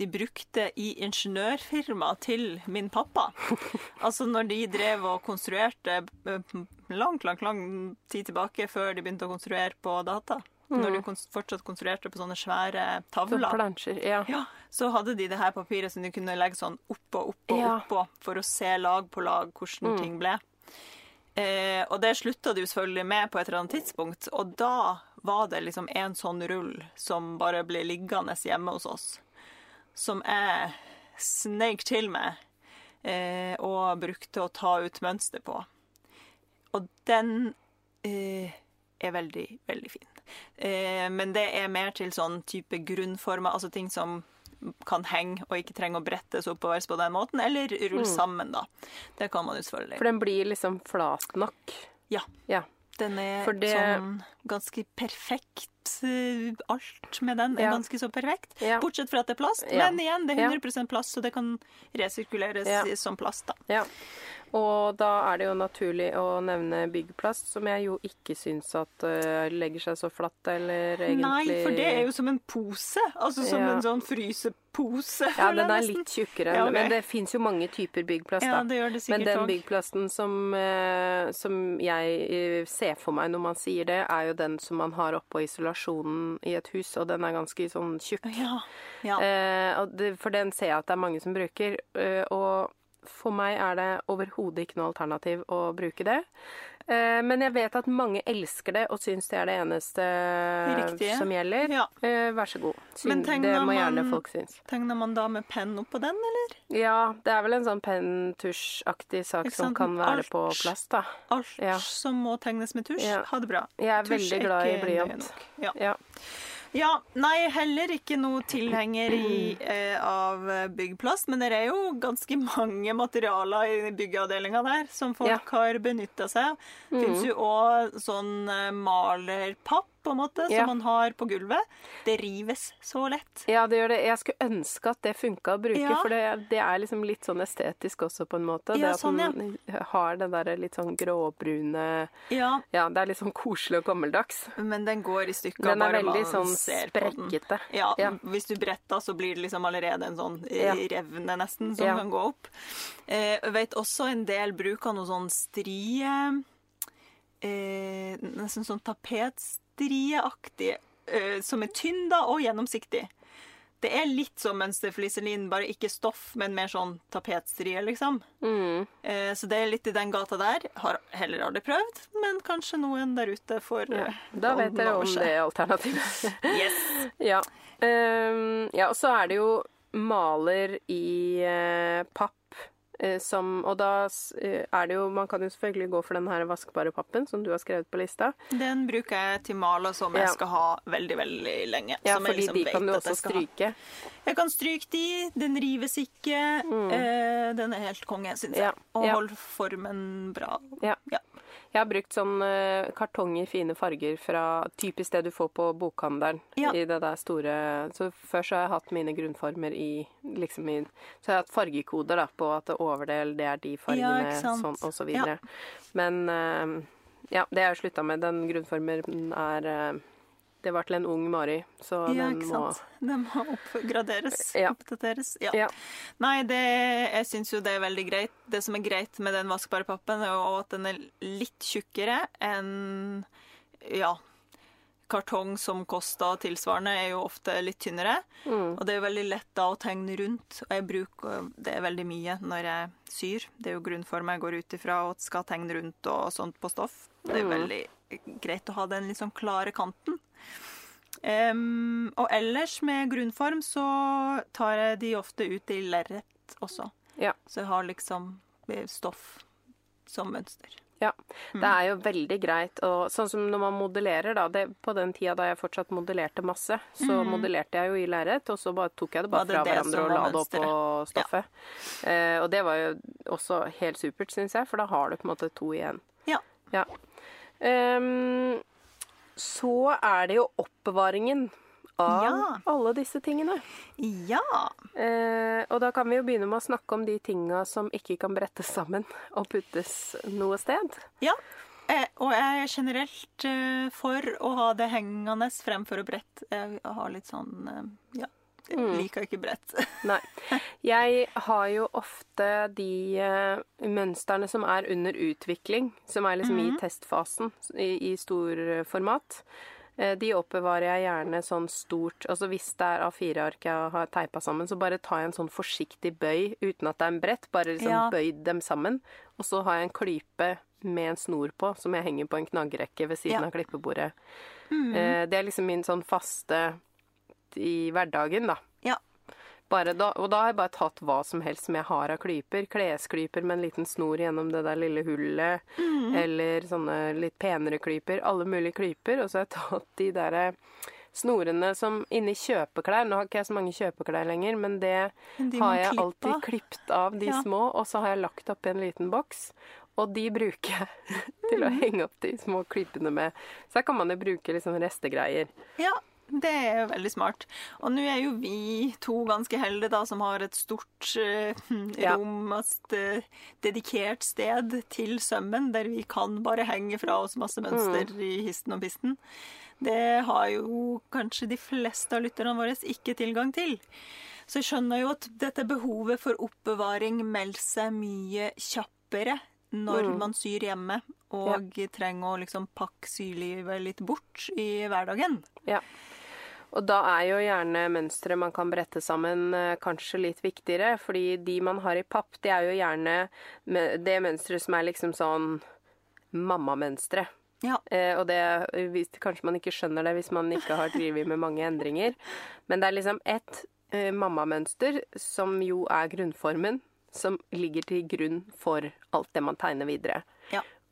de brukte i ingeniørfirma til min pappa. Altså når de drev og konstruerte eh, langt, langt, lang tid tilbake, før de begynte å konstruere på data. Når du kons- fortsatt konstruerte på sånne svære Så tavler. plansjer. Ja. Ja, så hadde de det her papiret som de kunne legge sånn oppå, oppå, Ja. oppå, for å se lag på lag hvordan ting ble. Eh, og det slutta de jo selvfølgelig med på et eller annet tidspunkt, og da var det liksom en sånn rull som bare ble liggende hjemme hos oss, som jeg sneik til meg eh, og brukte å ta ut mønster på. Og den eh, er veldig, veldig fin. Eh, men det er mer til sånn type grunnformer, altså ting som kan henge og ikke trenger å brettes oppover på den måten, eller rulle sammen, da. Det kan man jo selvfølgelig. For den blir liksom flat nok. Ja. Ja. Den er det- sånn ganske perfekt. eh, Alt med den er Ja. ganske så perfekt. Ja. Bortsett fra at det er plast. Ja. Men igjen, det er Ja. 100 plast, så det kan resirkuleres Ja. som plast. da. Og da er det jo naturlig å nevne byggplast, som jeg jo ikke syns at uh, legger seg så flatt, eller egentlig Nei, for det er jo som en pose. Altså som Ja. en sånn frysepose. Ja, den er litt tjukkere, Ja, okay. men det fins jo mange typer byggplast, Ja, det gjør det Men den byggplasten som, uh, som jeg eh, ser for meg når man sier det, er jo den som man har oppå isolasjonen i et hus, og den er ganske sånn tjukk. Ja. ja. Eh, for den ser jeg at det er mange som bruker. Og for meg er det overhodet ikke noe alternativ å bruke det. Eh, men jeg vet at mange elsker det og syns det er det eneste Riktige. som gjelder. Ja. Eh, vær så god. Men Syn, det må gjerne man- folk synes. Tegner man da med penn oppå den, eller? Ja, det er vel en sånn penn-tusj-aktig sak som kan være Alt- på plast, da. Alt Ja. som må tegnes med tusj, Ja. ha det bra. Jeg er Tusj veldig glad i ikke nøye blyant. Ja. Ja. Ja, nei, heller ikke noe tilhenger i, eh, av byggplast, men det er jo ganske mange materialer i byggeavdelinga der som folk Ja. har benytta seg av. Det Mm. fins jo òg sånn eh, malerpapp, på en måte, Ja. som man har på gulvet. Det rives så lett. ja, det gjør det. Jeg skulle ønske at det funka å bruke, Ja. for det, det er liksom litt sånn estetisk også, på en måte. Ja, det at sånn, ja. den har den derre litt sånn gråbrune Ja, Ja, det er litt sånn koselig og gammeldags. men den går i stykker Den er bare veldig man sånn ser på den. sprekkete. Ja, Ja. Hvis du bretter, så blir det liksom allerede en sånn Ja. revne, nesten, som Ja. kan gå opp. Eh, jeg vet også en del bruker noe sånn strie eh, Nesten sånn tapetstrieaktig, eh, som er tynn da, og gjennomsiktig. Det er litt som mønsterfliselin, bare ikke stoff, men mer sånn tapetstrie, liksom. Mm. Eh, så det er litt i den gata der. Har heller aldri prøvd, men kanskje noen der ute får Ja. eh, Da vet dere om det er alternativet. Yes. ja. Um, ja, og så er det jo maler i uh, papp. Eh, Som, og da eh, er det jo Man kan jo selvfølgelig gå for den her vaskbare pappen som du har skrevet på lista. Den bruker jeg til maler som jeg skal ha veldig, veldig lenge. Ja, fordi liksom de kan du også jeg også ha. stryke. Jeg kan stryke de, den rives ikke. Eh, den er helt konge, syns jeg. Mm. Ja, Og ja. holder formen bra. Ja. Ja. Jeg har brukt sånn eh, kartong i fine farger fra typisk det du får på bokhandelen. Ja. I det der store Så før så har jeg hatt mine grunnformer i liksom i Så jeg har hatt fargekoder da på at overdel, det er de fargene, ja, sånn og så videre. Men eh, ja, det har jeg slutta med. Den grunnformen er eh, Det var til en ung Mari, så Ja, den må. Den må oppgraderes. Ja. Oppdateres. Ja. Ja. Nei, det, jeg syns jo det er veldig greit. Det som er greit med den vaskbare pappen, er jo at den er litt tjukkere enn ja, kartong som koster tilsvarende, er jo ofte litt tynnere. Mm. Og det er jo veldig lett da å tegne rundt. Og jeg bruker det veldig mye når jeg syr. Det er jo grunnforma jeg går ut ifra og skal tegne rundt og sånt på stoff. Det er jo veldig greit å ha den litt sånn klare kanten. Em, og ellers med grunnform så tar jeg de ofte ut i lerret også. Ja. Så jeg har liksom eh, stoff som mønster. Ja. Det er jo veldig greit. Og sånn som når man modellerer, da. Det, på den tida da jeg fortsatt modellerte masse, så modellerte jeg jo i lerret, og så bare tok jeg det bare det fra det hverandre og la det opp på stoffet. stoffet. Eh, og det var jo også helt supert, syns jeg, for da har du på en måte to igjen. Ja. Ja. Ehm, så er det jo oppbevaringen av Ja. alle disse tingene. Ja. Eh, og da kan vi jo begynne med å snakke om de tinga som ikke kan brettes sammen og puttes noe sted. ja. Eh, og jeg er generelt eh, for å ha det hengende fremfor å brette. Jeg har litt sånn eh, Ja. Mm. liker ikke brett. Nei. Jeg har jo ofte de uh, mønstrene som er under utvikling, som er liksom i testfasen i, i storformat. Uh, de oppbevarer jeg gjerne sånn stort Altså hvis det er A4-ark jeg har teipa sammen, så bare tar jeg en sånn forsiktig bøy uten at det er en brett. Bare liksom Ja. bøyd dem sammen. Og så har jeg en klype med en snor på, som jeg henger på en knaggrekke ved siden Ja. av klippebordet. Eh, det er liksom min sånn faste i hverdagen, da. Ja. Da, og da har jeg bare tatt hva som helst som jeg har av klyper. Klesklyper med en liten snor gjennom det der lille hullet. Eller sånne litt penere klyper. Alle mulige klyper. Og så har jeg tatt de derre snorene som inni kjøpeklær. Nå har ikke jeg så mange kjøpeklær lenger, men det de har jeg alltid klippet av, de Ja. små. Og så har jeg lagt oppi en liten boks. Og de bruker jeg til å henge opp de små klypene med. Så her kan man jo bruke liksom restegreier. Ja, det er jo veldig smart. Og nå er jo vi to ganske heldige da, som har et stort eh, Ja. rom, et uh, dedikert sted til sømmen, der vi kan bare henge fra oss masse mønster Mm. i histen og pisten. Det har jo kanskje de fleste av lytterne våre ikke tilgang til. Så jeg skjønner jo at dette behovet for oppbevaring melder seg mye kjappere når Mm. man syr hjemme og trenger å liksom pakke sylivet litt bort i hverdagen. Ja. Og da er jo gjerne mønstre man kan brette sammen eh, kanskje litt viktigere, fordi de man har i papp, det er jo gjerne det mønsteret som er liksom sånn mammamønstre. Ja. Eh, og det Kanskje man ikke skjønner det hvis man ikke har drevet med mange endringer. Men det er liksom ett eh, mammamønster som jo er grunnformen, som ligger til grunn for alt det man tegner videre.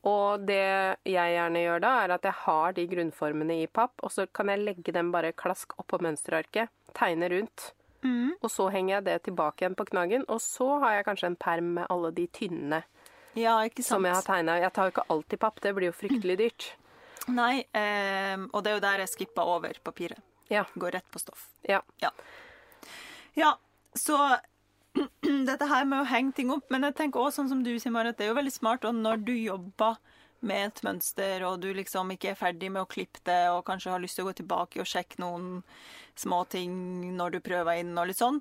Ja. Og det jeg gjerne gjør da, er at jeg har de grunnformene i papp, og så kan jeg legge dem bare klask oppå mønsterarket, tegne rundt, Mm. og så henger jeg det tilbake igjen på knaggen, og så har jeg kanskje en perm med alle de tynne Ja, som jeg har tegna. Jeg tar jo ikke alt i papp, det blir jo fryktelig dyrt. Nei, eh, og det er jo der jeg skippa over papiret. Ja. Går rett på stoff. Ja. Ja, så dette her med å henge ting opp Men jeg tenker også sånn som du sier, Marit, det er jo veldig smart og når du jobber med et mønster, og du liksom ikke er ferdig med å klippe det, og kanskje har lyst til å gå tilbake og sjekke noen små ting når du prøver inn, og litt sånn.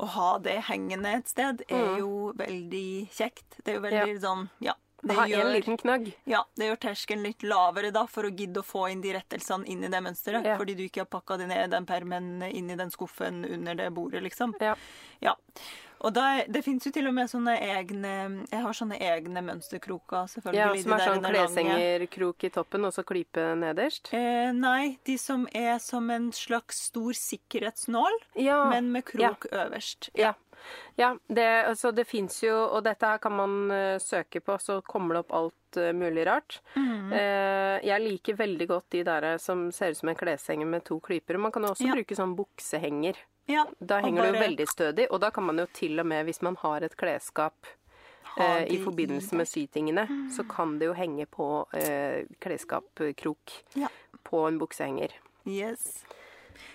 Å ha det hengende et sted er jo veldig kjekt. Det er jo veldig sånn Ja. Det Ha en gjør, liten knagg. ja, det gjør terskelen litt lavere da, for å gidde å få inn de rettelsene inn i det mønsteret. Ja. Fordi du ikke har pakka det ned i den permen inn i den skuffen under det bordet, liksom. Ja. Ja. Og da, det fins jo til og med sånne egne Jeg har sånne egne mønsterkroker, selvfølgelig. Ja, som er sånn kleshengerkrok i toppen, og så klype nederst. Eh, nei, de som er som en slags stor sikkerhetsnål, Ja. men med krok øverst. Ja. Ja det, altså, det fins jo, og dette her kan man uh, søke på, så kommer det opp alt uh, mulig rart. Mm. Uh, jeg liker veldig godt de der som ser ut som en kleshenger med to klyper. Man kan jo også Ja. bruke sånn buksehenger. Ja, Da henger henger det jo veldig stødig, og da kan man jo til og med, hvis man har et klesskap eh, i forbindelse med sytingene, så kan det jo henge på eh, klesskapkrok Ja. på en buksehenger. Yes.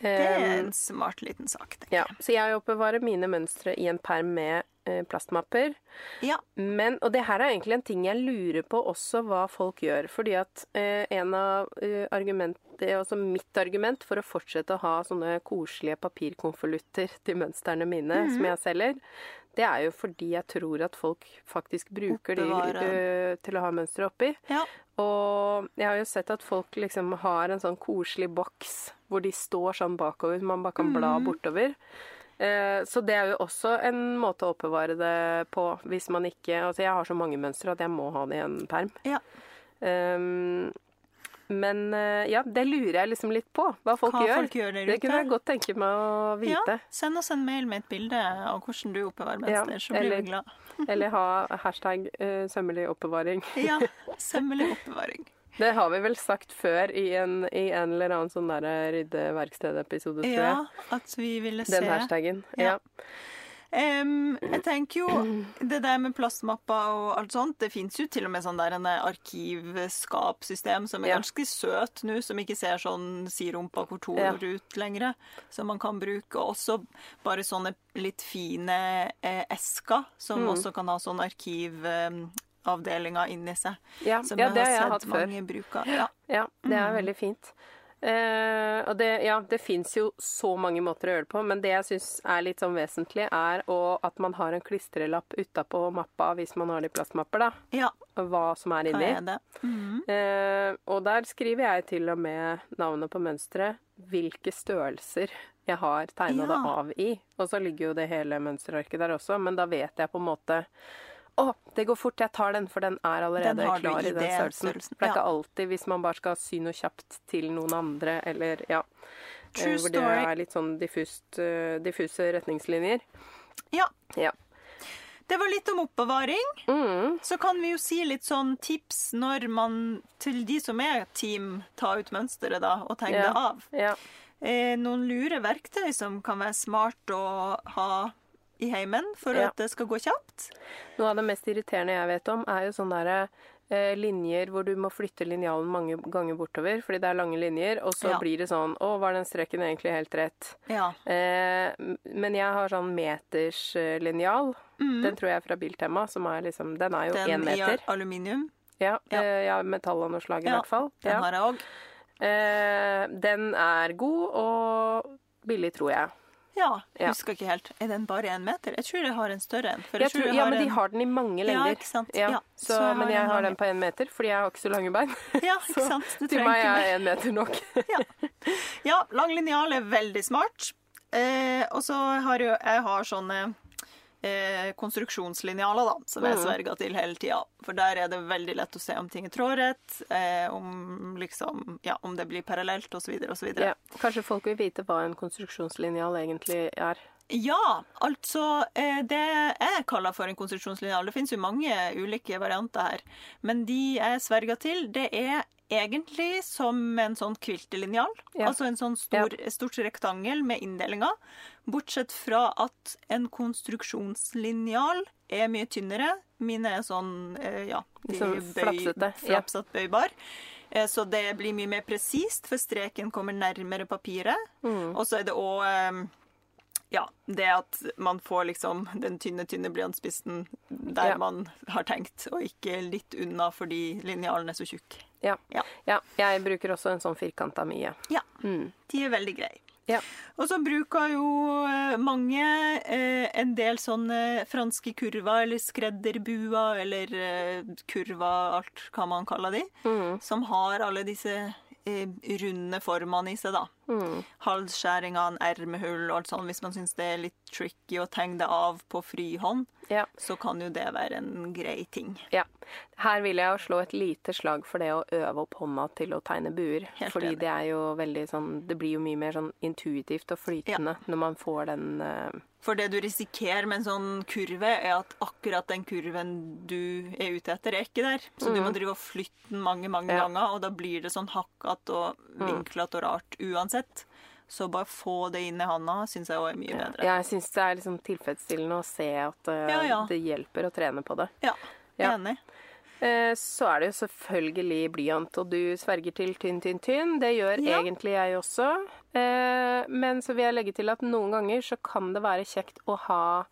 Det er Eh, en smart liten sak, tenker ja, så jeg oppbevarer mine mønstre i en perm med eh, plastmapper. Ja. Men, og det her er egentlig en ting jeg lurer på også hva folk gjør. Fordi at eh, en av eh, argument, det er mitt argument for å fortsette å ha sånne koselige papirkonvolutter til mønstrene mine som jeg selger, det er jo fordi jeg tror at folk faktisk bruker de Oppbevarer. eh, til å ha mønstre oppi. ja. Og jeg har jo sett at folk liksom har en sånn koselig boks hvor de står sånn bakover, man bare kan bla bortover. Eh, Så det er jo også en måte å oppbevare det på hvis man ikke Altså jeg har så mange mønstre at jeg må ha det i en perm. ja. Um, men eh, ja, det lurer jeg liksom litt på, hva folk Hva gjør. folk gjør det kunne jeg godt tenke meg å vite. Ja, send oss en mail med et bilde av hvordan du oppbevarer Ja, mønster, så blir eller- vi glad. Eller ha hashtag uh, sømmelig oppbevaring. Ja, sømmelig oppbevaring. Det har vi vel sagt før i en, i en eller annen sånn der ryddeverksted-episode, tror jeg. Ja, at vi ville se. Den hashtagen. Ja. Ja. Em, jeg tenker jo det der med plastmapper og alt sånt, det fins jo til og med sånn der en arkivskapsystem som er Ja. ganske søt nå, som ikke ser sånn sirumpa kontor Ja. ut lenger, som man kan bruke. Og også bare sånne litt fine eh, esker, som Mm. også kan ha sånn arkivavdelinger inni seg. Ja, Som ja jeg det har har jeg sett før. mange bruke. Ja. Ja, det er Mm. veldig fint. Eh, og det, ja, det fins jo så mange måter å gjøre det på, men det jeg syns er litt sånn vesentlig, er å, at man har en klistrelapp utapå mappa hvis man har det i plastmapper, da. ja, Hva som er inni. er det? -hmm. Eh, og der skriver jeg til og med navnet på mønsteret, hvilke størrelser jeg har tegna det av i. Og så ligger jo det hele mønsterarket der også, men da vet jeg på en måte å, det går fort, jeg tar den, for den er allerede Den klar i i den størrelsen. størrelsen, For det er ikke alltid hvis man bare skal sy noe kjapt til noen andre, eller ja. True eh, hvor det er litt sånn diffust, eh, diffuse retningslinjer. Ja. Ja. Det var litt om oppbevaring. Mm, Så kan vi jo si litt sånn tips når man, til de som er team, ta ut mønsteret da, og tegne Ja. det av. ja. Eh, noen lure verktøy som kan være smart å ha i heimen for Ja. at det skal gå kjapt. Noe av det mest irriterende jeg vet om, er jo sånne der, eh, linjer hvor du må flytte linjalen mange ganger bortover fordi det er lange linjer, og så Ja. blir det sånn Å, var den streken egentlig helt rett? Ja. Eh, men jeg har sånn meterslinjal. Mm. Den tror jeg er fra Biltema, som er liksom Den er jo Den én meter. meter. i aluminium. Ja, Ja. eh, ja metall av noe slag i Ja, hvert fall. Den har jeg òg. Eh, den er god og billig, tror jeg. Ja, Ja. husker ikke helt. Er den bare én meter? Jeg tror jeg har en større en. Jeg jeg tror, jeg ja, men de har den i mange Ja, ikke sant. Ja, Ja, så, så jeg men jeg har lang- den på én meter, fordi jeg har ikke så lange bein. Ja, ikke sant? Du Til meg er én meter nok. Ja, lang linjal er veldig smart. Eh, og så har jo jeg har sånne eh, konstruksjonslinjaler, da, som jeg Mhm. sverger til hele tida. For der er det veldig lett å se om ting er trådrett, eh, om liksom Ja, om det blir parallelt, osv., osv. Ja. Kanskje folk vil vite hva en konstruksjonslinjal egentlig er. Ja, altså eh, Det jeg kaller for en konstruksjonslinjal Det finnes jo mange ulike varianter her. Men de jeg sverger til, det er egentlig som en sånn kviltelinjal. Ja. Altså en sånn stor, stort rektangel med inndelinger. Bortsett fra at en konstruksjonslinjal er mye tynnere. Mine er sånn eh, ja, de Sånn flapsete, flapsete bøybar. Eh, Så det blir mye mer presist, for streken kommer nærmere papiret. Mm. Og så er det òg ja, det at man får liksom den tynne, tynne blyantspissen der Ja. man har tenkt, og ikke litt unna fordi linjalen er så tjukk. Ja. Ja. ja. Jeg bruker også en sånn firkanta mye. Ja, Mm. de er veldig greie. Ja. Og så bruker jo eh, mange eh, en del sånne franske kurver, eller skredderbuer eller eh, kurver, alt hva man kaller de, Mm. som har alle disse eh, runde formene i seg, da. Mm. Halsskjæringene, ermehull og alt sånt. Hvis man syns det er litt tricky å tegne det av på frihånd, Ja. så kan jo det være en grei ting. ja. Her vil jeg jo slå et lite slag for det å øve opp hånda til å tegne buer. Helt fordi enig. det er jo veldig sånn Det blir jo mye mer sånn intuitivt og flytende når man får den uh... For det du risikerer med en sånn kurve, er at akkurat den kurven du er ute etter, er ikke der. Så du må drive og flytte den mange, mange. Ja. ganger, og da blir det sånn hakkete og Mm. vinklete og rart uansett. Så bare få det inn i handa syns jeg er mye bedre. Jeg syns det er liksom tilfredsstillende å se at uh, Ja, ja. det hjelper å trene på det. Ja, Ja. enig. Eh, Så er det jo selvfølgelig blyant, og du sverger til tynn, tynn, tynn. Det gjør Ja. egentlig jeg også. Eh, Men så vil jeg legge til at noen ganger så kan det være kjekt å ha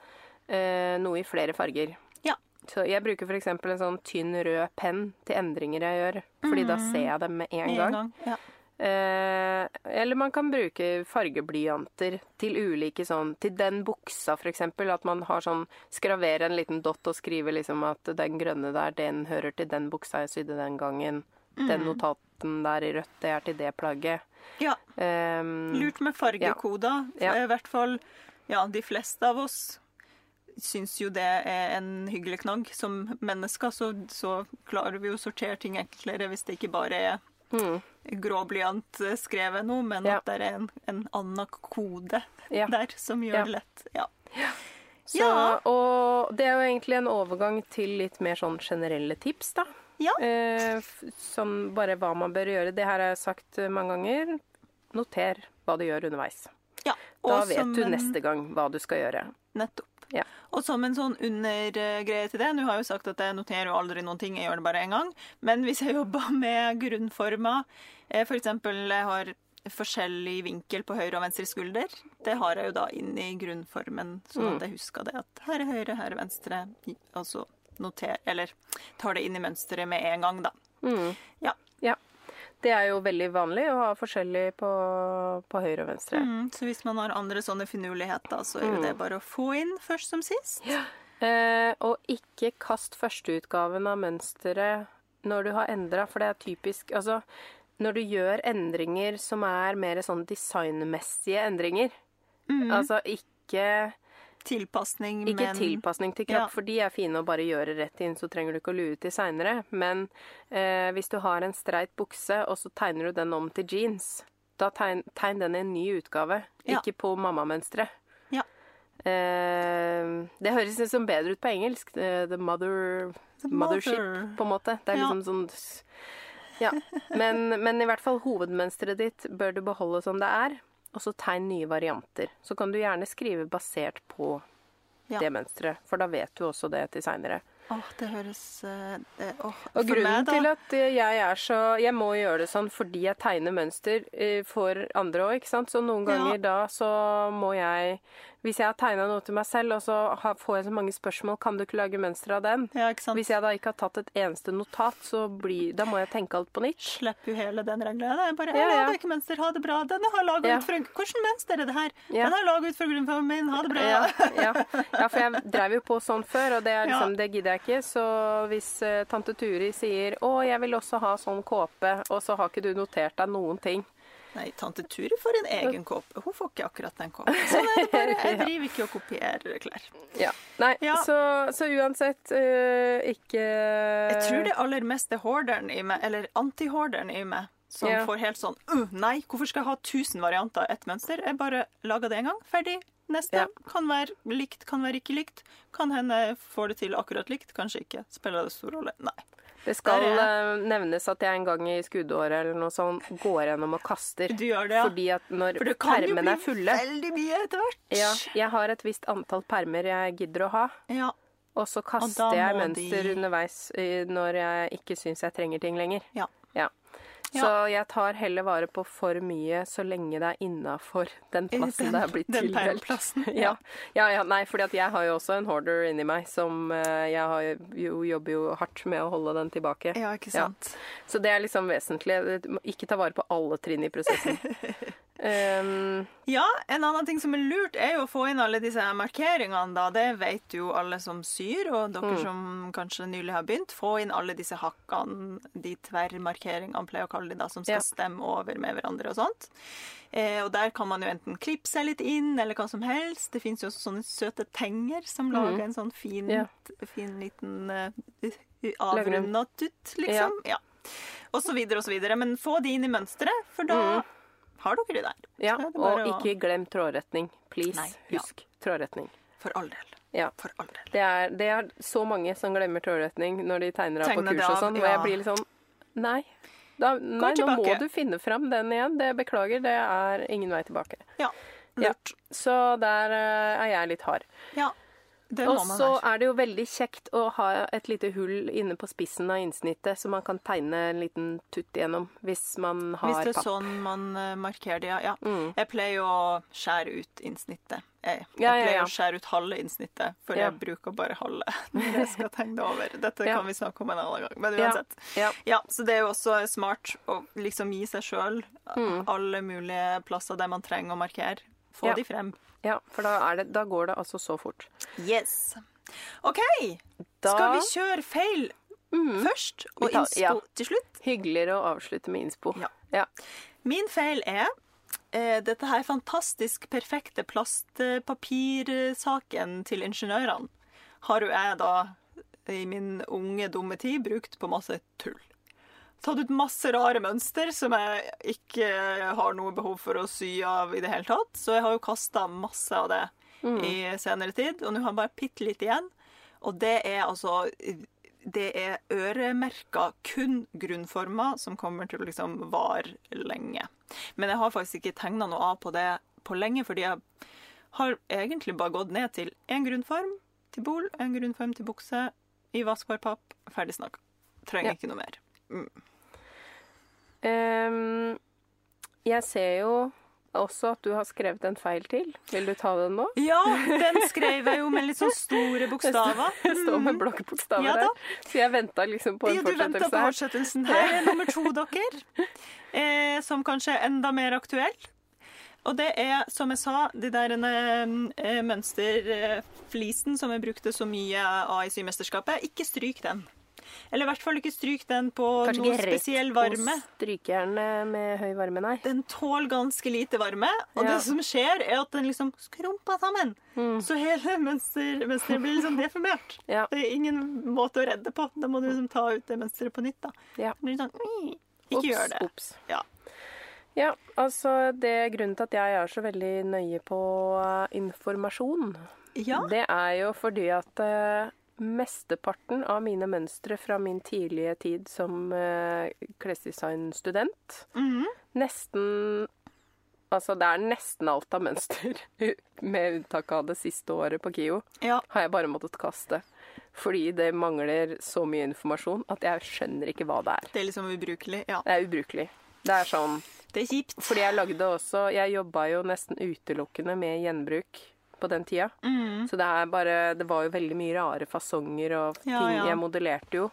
noe i flere farger. Ja. Så jeg bruker f.eks. en sånn tynn rød penn til endringer jeg gjør, fordi da ser jeg dem med en gang. en gang. Ja. Eh, eller man kan bruke fargeblyanter til ulike sånn Til den buksa, eksempel. At man har sånn Skraverer en liten dott og skriver liksom at den grønne der, den hører til den buksa jeg sydde den gangen. Den notaten der i rødt, det er til det plagget. ja. Eh, Lurt med fargekoder. Ja. I hvert fall ja, de fleste av oss syns jo det er en hyggelig knagg. Som mennesker så, så klarer vi å sortere ting enklere hvis det ikke bare er mm, gråblyant skrev skrevet noe, men Ja. at det er en, en annen kode Ja. der som gjør det lett. Ja. så, Ja. Og det er jo egentlig en overgang til litt mer sånn generelle tips, da. Ja. Eh, sånn bare hva man bør gjøre. Det her har jeg sagt eh, mange ganger. Noter hva du gjør underveis. ja. Da vet som du neste gang hva du skal gjøre. Nettopp. Ja. Og som en sånn undergreie til det Nå har jeg jo sagt at jeg noterer jo aldri noen ting, jeg gjør det bare én gang. Men hvis jeg jobber med grunnformer, f.eks. for eksempel jeg har forskjellig vinkel på høyre og venstre skulder, det har jeg jo da inn i grunnformen, sånn at jeg husker det. At her er høyre, her er venstre. Altså noter, eller tar det inn i mønsteret med en gang, da. Mm. Ja. Ja. Det er jo veldig vanlig å ha forskjellig på, på høyre og venstre. Mm, så hvis man har andre sånne finurligheter, så er jo det bare å få inn først som sist. Eh, og ikke kast førsteutgaven av mønsteret når du har endra, for det er typisk Altså, når du gjør endringer som er mer sånn designmessige endringer Altså ikke Tilpasning, Ikke men tilpasning til kropp, Ja. for de er fine å bare gjøre rett inn, så trenger du ikke å lue til seinere. Men eh, hvis du har en streit bukse, og så tegner du den om til jeans, da tegn, tegn den i en ny utgave, Ja. ikke på mammamønsteret. Ja. Eh, det høres liksom bedre ut på engelsk. eh, The mother The Mothership, mother. på en måte. Det er Ja. liksom sånn Ja. Men, men i hvert fall hovedmønsteret ditt bør du beholde som det er, og så tegn nye varianter. Så kan du gjerne skrive basert på Ja. det mønsteret, for da vet du også det til seinere. Åh, det høres eh, det, åh, Og for grunnen meg, til at eh, jeg er så Jeg må gjøre det sånn fordi jeg tegner mønster eh, for andre òg, ikke sant. Så noen Ja. ganger da så må jeg Hvis jeg har tegna noe til meg selv, og så får jeg så mange spørsmål, kan du ikke lage mønster av den? Ja? Hvis jeg da ikke har tatt et eneste notat, så blir Da må jeg tenke alt på nytt. slipper jo hele den regla. Det er bare Ja, 'Jeg ja. lager ikke mønster, ha det bra'. Den har laget Ja. ut fra Hvordan mønster er det her? Ja. Den har laget ut fra grunnformen min, ha det bra. Ja, ja. for jeg drev jo på sånn før, og det, er liksom, det gidder jeg ikke. Så hvis uh, tante Turi sier 'Å, jeg vil også ha sånn kåpe', og så har ikke du notert deg noen ting Nei, tante Turi får en egen kåpe. Hun får ikke akkurat den kåpen. Sånn er det bare. Jeg driver ikke og kopierer klær. Ja. Nei, Ja. Så, så uansett eh, ikke Jeg tror det aller mest er hoarderen i meg, eller anti-hoarderen i meg, som Ja. får helt sånn uh, Nei, hvorfor skal jeg ha 1000 varianter av ett mønster? Jeg bare lager det en gang, ferdig. Neste Ja. kan være likt, kan være ikke likt. Kan hende jeg får det til akkurat likt, kanskje ikke. Spiller det stor rolle? Nei. Det skal Der eh, nevnes at jeg en gang i skuddåret eller noe sånt går gjennom og kaster. Du gjør det, ja. Fordi at når For det kan jo bli er fulle veldig mye etter hvert. ja, Jeg har et visst antall permer jeg gidder å ha. Ja. Og så kaster kaster jeg mønster de- underveis eh, når jeg ikke syns jeg trenger ting lenger. Ja. Ja. Ja. Så jeg tar heller vare på for mye så lenge det er innafor den plassen Den- det er blitt tildelt. ja. Ja, ja, nei, fordi jeg har jo også en hoarder inni meg som eh, Jeg har jo, jobber jo hardt med å holde den tilbake. ja, ikke sant. Så det er liksom vesentlig. Ikke ta vare på alle trinn i prosessen. um, Ja, en annen ting som er lurt, er jo å få inn alle disse markeringene, da. Det vet jo alle som syr, og dere Mm. som kanskje nylig har begynt. Få inn alle disse hakkene, de tverrmarkeringene, pleier å kalle de, da, som skal Ja. stemme over med hverandre og sånt. Eh, og der kan man jo enten klippe seg litt inn, eller hva som helst. Det fins jo også sånne søte tenger som lager en sånn fin, Mm. Ja. fin liten uh, Lager avrunda tutt, liksom. Ja. Og så videre og så videre. Men få de inn i mønsteret, for da har dere det der. Ja, det og å- ikke glem trådretning. Please. Nei, ja. Husk trådretning. For all del. Ja. For all del. Det er, det er så mange som glemmer trådretning når de tegner av på Tegner det kurs og sånn, og ja. jeg blir litt sånn Nei. Da, nei, nå må du finne fram den igjen. Det beklager, det er ingen vei tilbake. Ja. Ja. Lurt. Så der eh, er jeg litt hard. Ja. Og så er det jo veldig kjekt å ha et lite hull inne på spissen av innsnittet, så man kan tegne en liten tutt igjennom hvis man har Hvis det er papp. sånn man eh, markerer det, ja. ja. Mm. Jeg pleier å skjære ut innsnittet. Jeg, jeg Ja, ja, pleier å skjære ut halve innsnittet, for jeg bruker bare halve når jeg skal tegne det over. Dette kan vi snakke om en annen gang. Men uansett. Ja. Ja, så det er jo også smart å liksom gi seg sjøl Mm. alle mulige plasser der man trenger å markere. Få Ja. de frem. ja, for da, er det, da går det altså så fort. Yes. OK, Da skal vi kjøre feil først og tar- innspo ja. til slutt? hyggeligere å avslutte med innspo. Ja. ja. Min feil er eh, dette her fantastisk perfekte plastpapirsaken til ingeniørene har jo jeg da i min unge, dumme tid brukt på masse tull. Tatt ut masse rare mønster som jeg ikke har noe behov for å sy av i det hele tatt. Så jeg har jo kasta masse av det i senere tid, og nå har jeg bare bitte litt igjen. Og det er altså Det er øremerka kun grunnformer som kommer til å liksom vare lenge. Men jeg har faktisk ikke tegna noe av på det på lenge, fordi jeg har egentlig bare gått ned til En grunnform til bol, en grunnform til bukse i vaskbar papp. Ferdig snakka. Trenger Ja. ikke noe mer. Ehm, jeg ser jo også at du har skrevet en feil til. Vil du ta den nå? Ja, den skrev jeg jo med litt sånn store bokstaver. Det står med blokkbokstaver Ja der. Så jeg venta liksom på en Ja, du venta på fortsettelsen. Her er nummer to, dere. Eh, som kanskje er enda mer aktuell. Og det er, som jeg sa, de der eh, mønsterflisen som jeg brukte så mye av i symesterskapet. Ikke stryk den. Eller i hvert fall ikke stryk den på Kanskje noe ikke rett spesiell på varme. strykejernet med høy varme, nei. Den tåler ganske lite varme, og Ja. det som skjer, er at den liksom skrumper sammen. Mm. Så hele mønster, mønsteret blir liksom deformert. Ja. Det er ingen måte å redde på. Da må du liksom ta ut det mønsteret på nytt. da. Ja. Det blir sånn, «Ui, Ikke ups, gjør det. Ups. Ja. Ja, altså det Grunnen til at jeg er så veldig nøye på eh, informasjon, Ja. det er jo fordi at eh, mesteparten av mine mønstre fra min tidlige tid som uh, klesdesignstudent Mhm. Nesten Altså, det er nesten alt av mønster, med unntak av det siste året på KIO, ja. har jeg bare måttet kaste. Fordi det mangler så mye informasjon at jeg skjønner ikke hva det er. Det er liksom ubrukelig. Ja. Det er ubrukelig. Det er sånn Det er kjipt. Fordi jeg lagde også Jeg jobba jo nesten utelukkende med gjenbruk på den tida. Mm. Så det er bare Det var jo veldig mye rare fasonger og ting Ja, ja. jeg modellerte jo.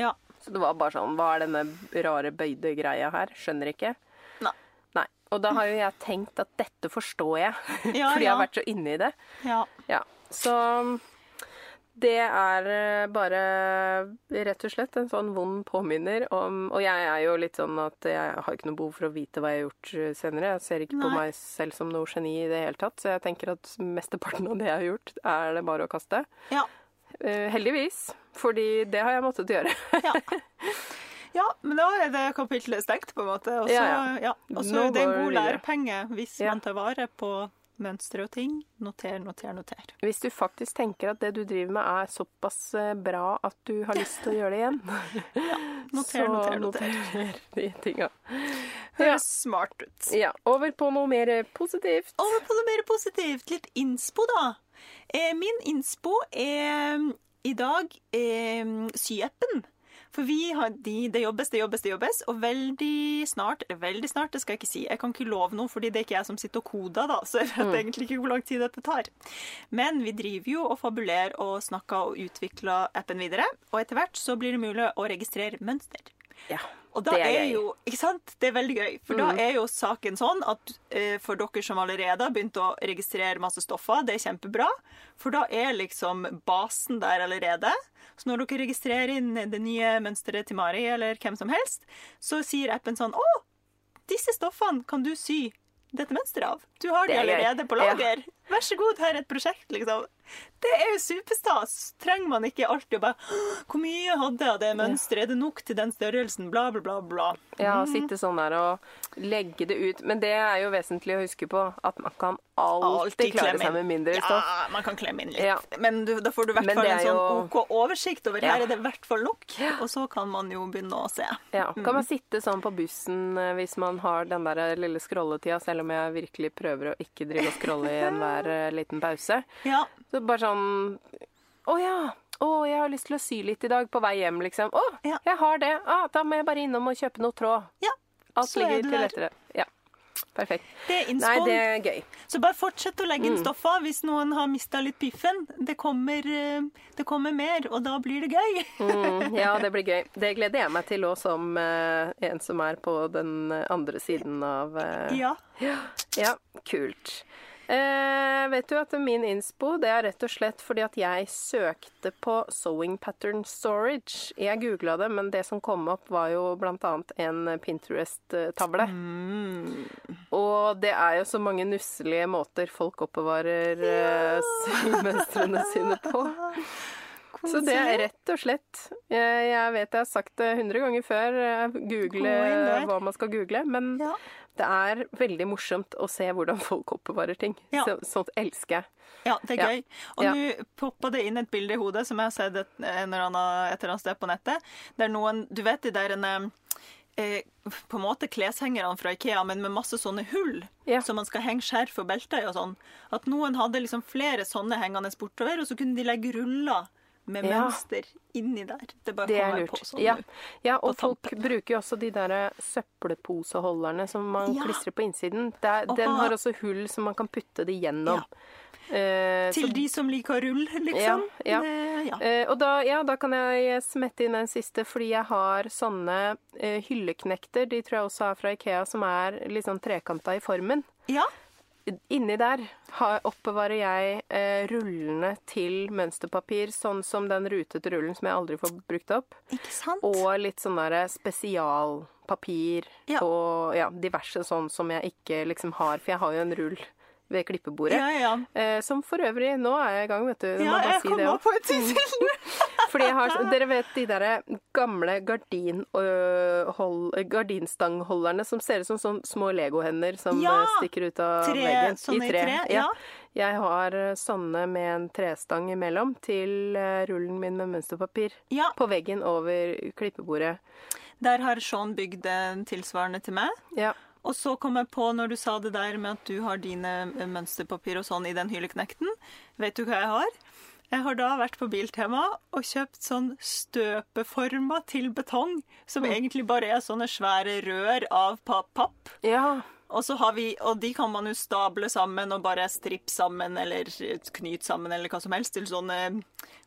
Ja. Så det var bare sånn Hva er denne rare bøyde greia her? Skjønner ikke. Nei. Nei. Og da har jo jeg tenkt at dette forstår jeg. Fordi jeg har vært så inne i det. ja. Ja. Så det er eh, bare rett og slett en sånn vond påminner om Og jeg er jo litt sånn at jeg har ikke noe behov for å vite hva jeg har gjort eh, senere. Jeg ser ikke på meg selv som noe geni i det hele tatt, så jeg tenker at mesteparten av det jeg har gjort, er det bare å kaste. Ja. Eh, heldigvis, fordi det har jeg måttet gjøre. ja. Ja, men da er det kapitlet stengt, på en måte. Og så Ja, ja, ja. er det en god lærepenge hvis man tar vare på mønstre og ting. Noter, noter, noter. Hvis du faktisk tenker at det du driver med er såpass eh, bra at du har lyst til å gjøre det igjen, Noter, så noter, noter. noter de tinga. Høres smart ut. Ja, over på noe mer eh, positivt. Over på noe mer positivt. Litt innspo, da. Eh, min innspo er i dag eh, syappen. For vi har de, det jobbes, det jobbes, det jobbes, og veldig snart Eller veldig snart, det skal jeg ikke si. Jeg kan ikke love noe, fordi det er ikke jeg som sitter og koder, da, så jeg vet egentlig ikke hvor lang tid dette tar. Men vi driver jo og fabulerer og snakker og utvikler appen videre, og etter hvert så blir det mulig å registrere mønster. Ja, Og da det er er, jo Ikke sant? Det er veldig gøy. For da er jo saken sånn at eh, for dere som allerede har begynt å registrere masse stoffer, det er kjempebra. For da er liksom basen der allerede. Så når dere registrerer inn det nye mønsteret til Mari, eller hvem som helst, så sier appen sånn Å, disse stoffene kan du sy dette mønsteret av. Du har de er allerede på Ja. Vær så god, her er et prosjekt, liksom. Det er jo superstas. Trenger man ikke alltid å bare Hvor mye hadde jeg av det mønsteret? Er det nok til den størrelsen? Bla, bla, bla. bla. Ja, å sitte sånn der og legge det ut. Men det er jo vesentlig å huske på at man kan alltid, klare seg med mindre stoff. Ja, man kan klemme inn litt. Ja. Men du, da får du i hvert fall en sånn jo- OK oversikt over Ja. her er det i hvert fall nok. Og så kan man jo begynne å se. Ja, Kan man sitte sånn på bussen eh, hvis man har den der lille scrolletida, selv om jeg virkelig prøver å ikke drive og scrolle i enhver eh, liten pause. Ja. Så bare sånn Å ja. Å, jeg har lyst til å sy litt i dag på vei hjem, liksom. Å, Ja. jeg har det. Ah, da må jeg bare innom og kjøpe noe tråd. ja. Alt Så er ligger til rette. Ja. Perfekt. Det er Nei, det er gøy. Så bare fortsett å legge Mm. inn stoffer hvis noen har mista litt piffen. Det kommer, eh, det kommer mer, og da blir det gøy. Mm, ja, det blir gøy. Det gleder jeg meg til òg, som uh, en som er på den andre siden av uh, Ja. Ja, kult. Eh, vet du at min innspo det er rett og slett fordi at jeg søkte på sewing pattern storage. Jeg googla det, men det som kom opp, var jo annet en Pinterest-tavle. Mm. Og det er jo så mange nusselige måter folk oppbevarer ja. symønstrene sine på. Så det er rett og slett Jeg, jeg vet jeg har sagt det hundre ganger før, eh, google hva man skal google, men Ja. det er veldig morsomt å se hvordan folk oppbevarer ting. Ja. Så, sånt elsker jeg. Ja, det er gøy. Og nå poppa det inn et bilde i hodet som jeg har sett et, en eller annen, et eller annet sted på nettet. Det er noen Du vet de der en, eh, på en måte kleshengerne fra Ikea, men med masse sånne hull Ja. som man skal henge skjerf og belte i og sånn. At noen hadde liksom flere sånne hengende bortover, og så kunne de legge ruller med Ja. mønster inni der. Det bare Det er kommer på sånn Ja, ja og folk bruker jo også de der søppelposeholderne som man Ja. klistrer på innsiden. Der, den har også hull som man kan putte det gjennom. Eh, Til så- de som liker rull, liksom. Ja. Det, ja. Eh, og da, ja, da kan jeg smette inn den siste, fordi jeg har sånne eh, hylleknekter, de tror jeg også er fra Ikea, som er litt sånn trekanta i formen. ja. Inni der har, oppbevarer jeg eh, rullene til mønsterpapir, sånn som den rutete rullen som jeg aldri får brukt opp. Ikke sant? Og litt sånn derre spesialpapir Ja. og ja, diverse sånn som jeg ikke liksom har, for jeg har jo en rull ved klippebordet. ja, ja. Eh, som for øvrig Nå er jeg i gang, vet du. Ja, jeg si kom det på et til. Fordi jeg har, dere vet de der gamle gardin, øh, hold, gardinstangholderne som ser ut som sånn små legohender som Ja! øh, stikker ut av Tre, veggen. sånne i tre, ja. Jeg har øh, sånne med en trestang imellom til øh, rullen min med mønsterpapir. På veggen over klippebordet. Der har Sean bygd en tilsvarende til meg. Ja. Og så kom jeg på, når du sa det der med at du har dine eh, mønsterpapir og sånn i den hylleknekten, vet du hva jeg har? Jeg har da vært på Biltema og kjøpt sånn støpeforma til betong, som egentlig bare er sånne svære rør av papp. ja. Og, så har vi, og de kan man jo stable sammen og bare strippe sammen eller knyte sammen eller hva som helst til sånne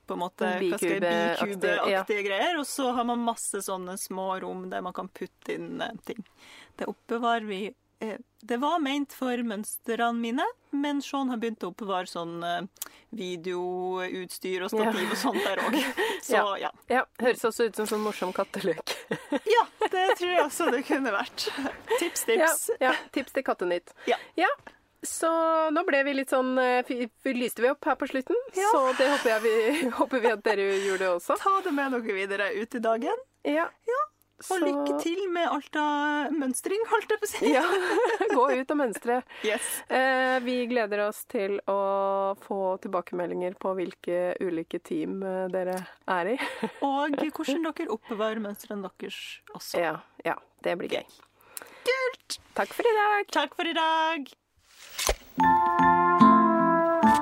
på en måte bikubeaktige Bikube-aktig, greier. Og så har man masse sånne små rom der man kan putte inn eh, ting. Det oppbevarer vi eh, Det var ment for mønstrene mine, men Sean har begynt å oppbevare sånn eh, videoutstyr og stativ og sånt der òg. Så Ja. ja. ja. Høres også ut som sånn morsom katteløk. ja. Det tror jeg også det kunne vært. Tips, tips. ja. Tips til Kattenytt. Ja. ja. Så nå ble vi litt sånn eh, fy- Lyste vi opp her på slutten? Ja. Så det håper, vi, håper vi at dere gjorde også. Ta det med dere videre ut i dagen. Ja. Og Så- lykke til med alt av mønstring, holdt jeg på å si. Ja. Gå ut og mønstre. Yes. Eh, vi gleder oss til å få tilbakemeldinger på hvilke ulike team eh, dere er i. Og hvordan dere oppbevarer mønstrene deres også. Ja, ja. Det blir gøy. Kult! Takk for i dag. Takk for i dag.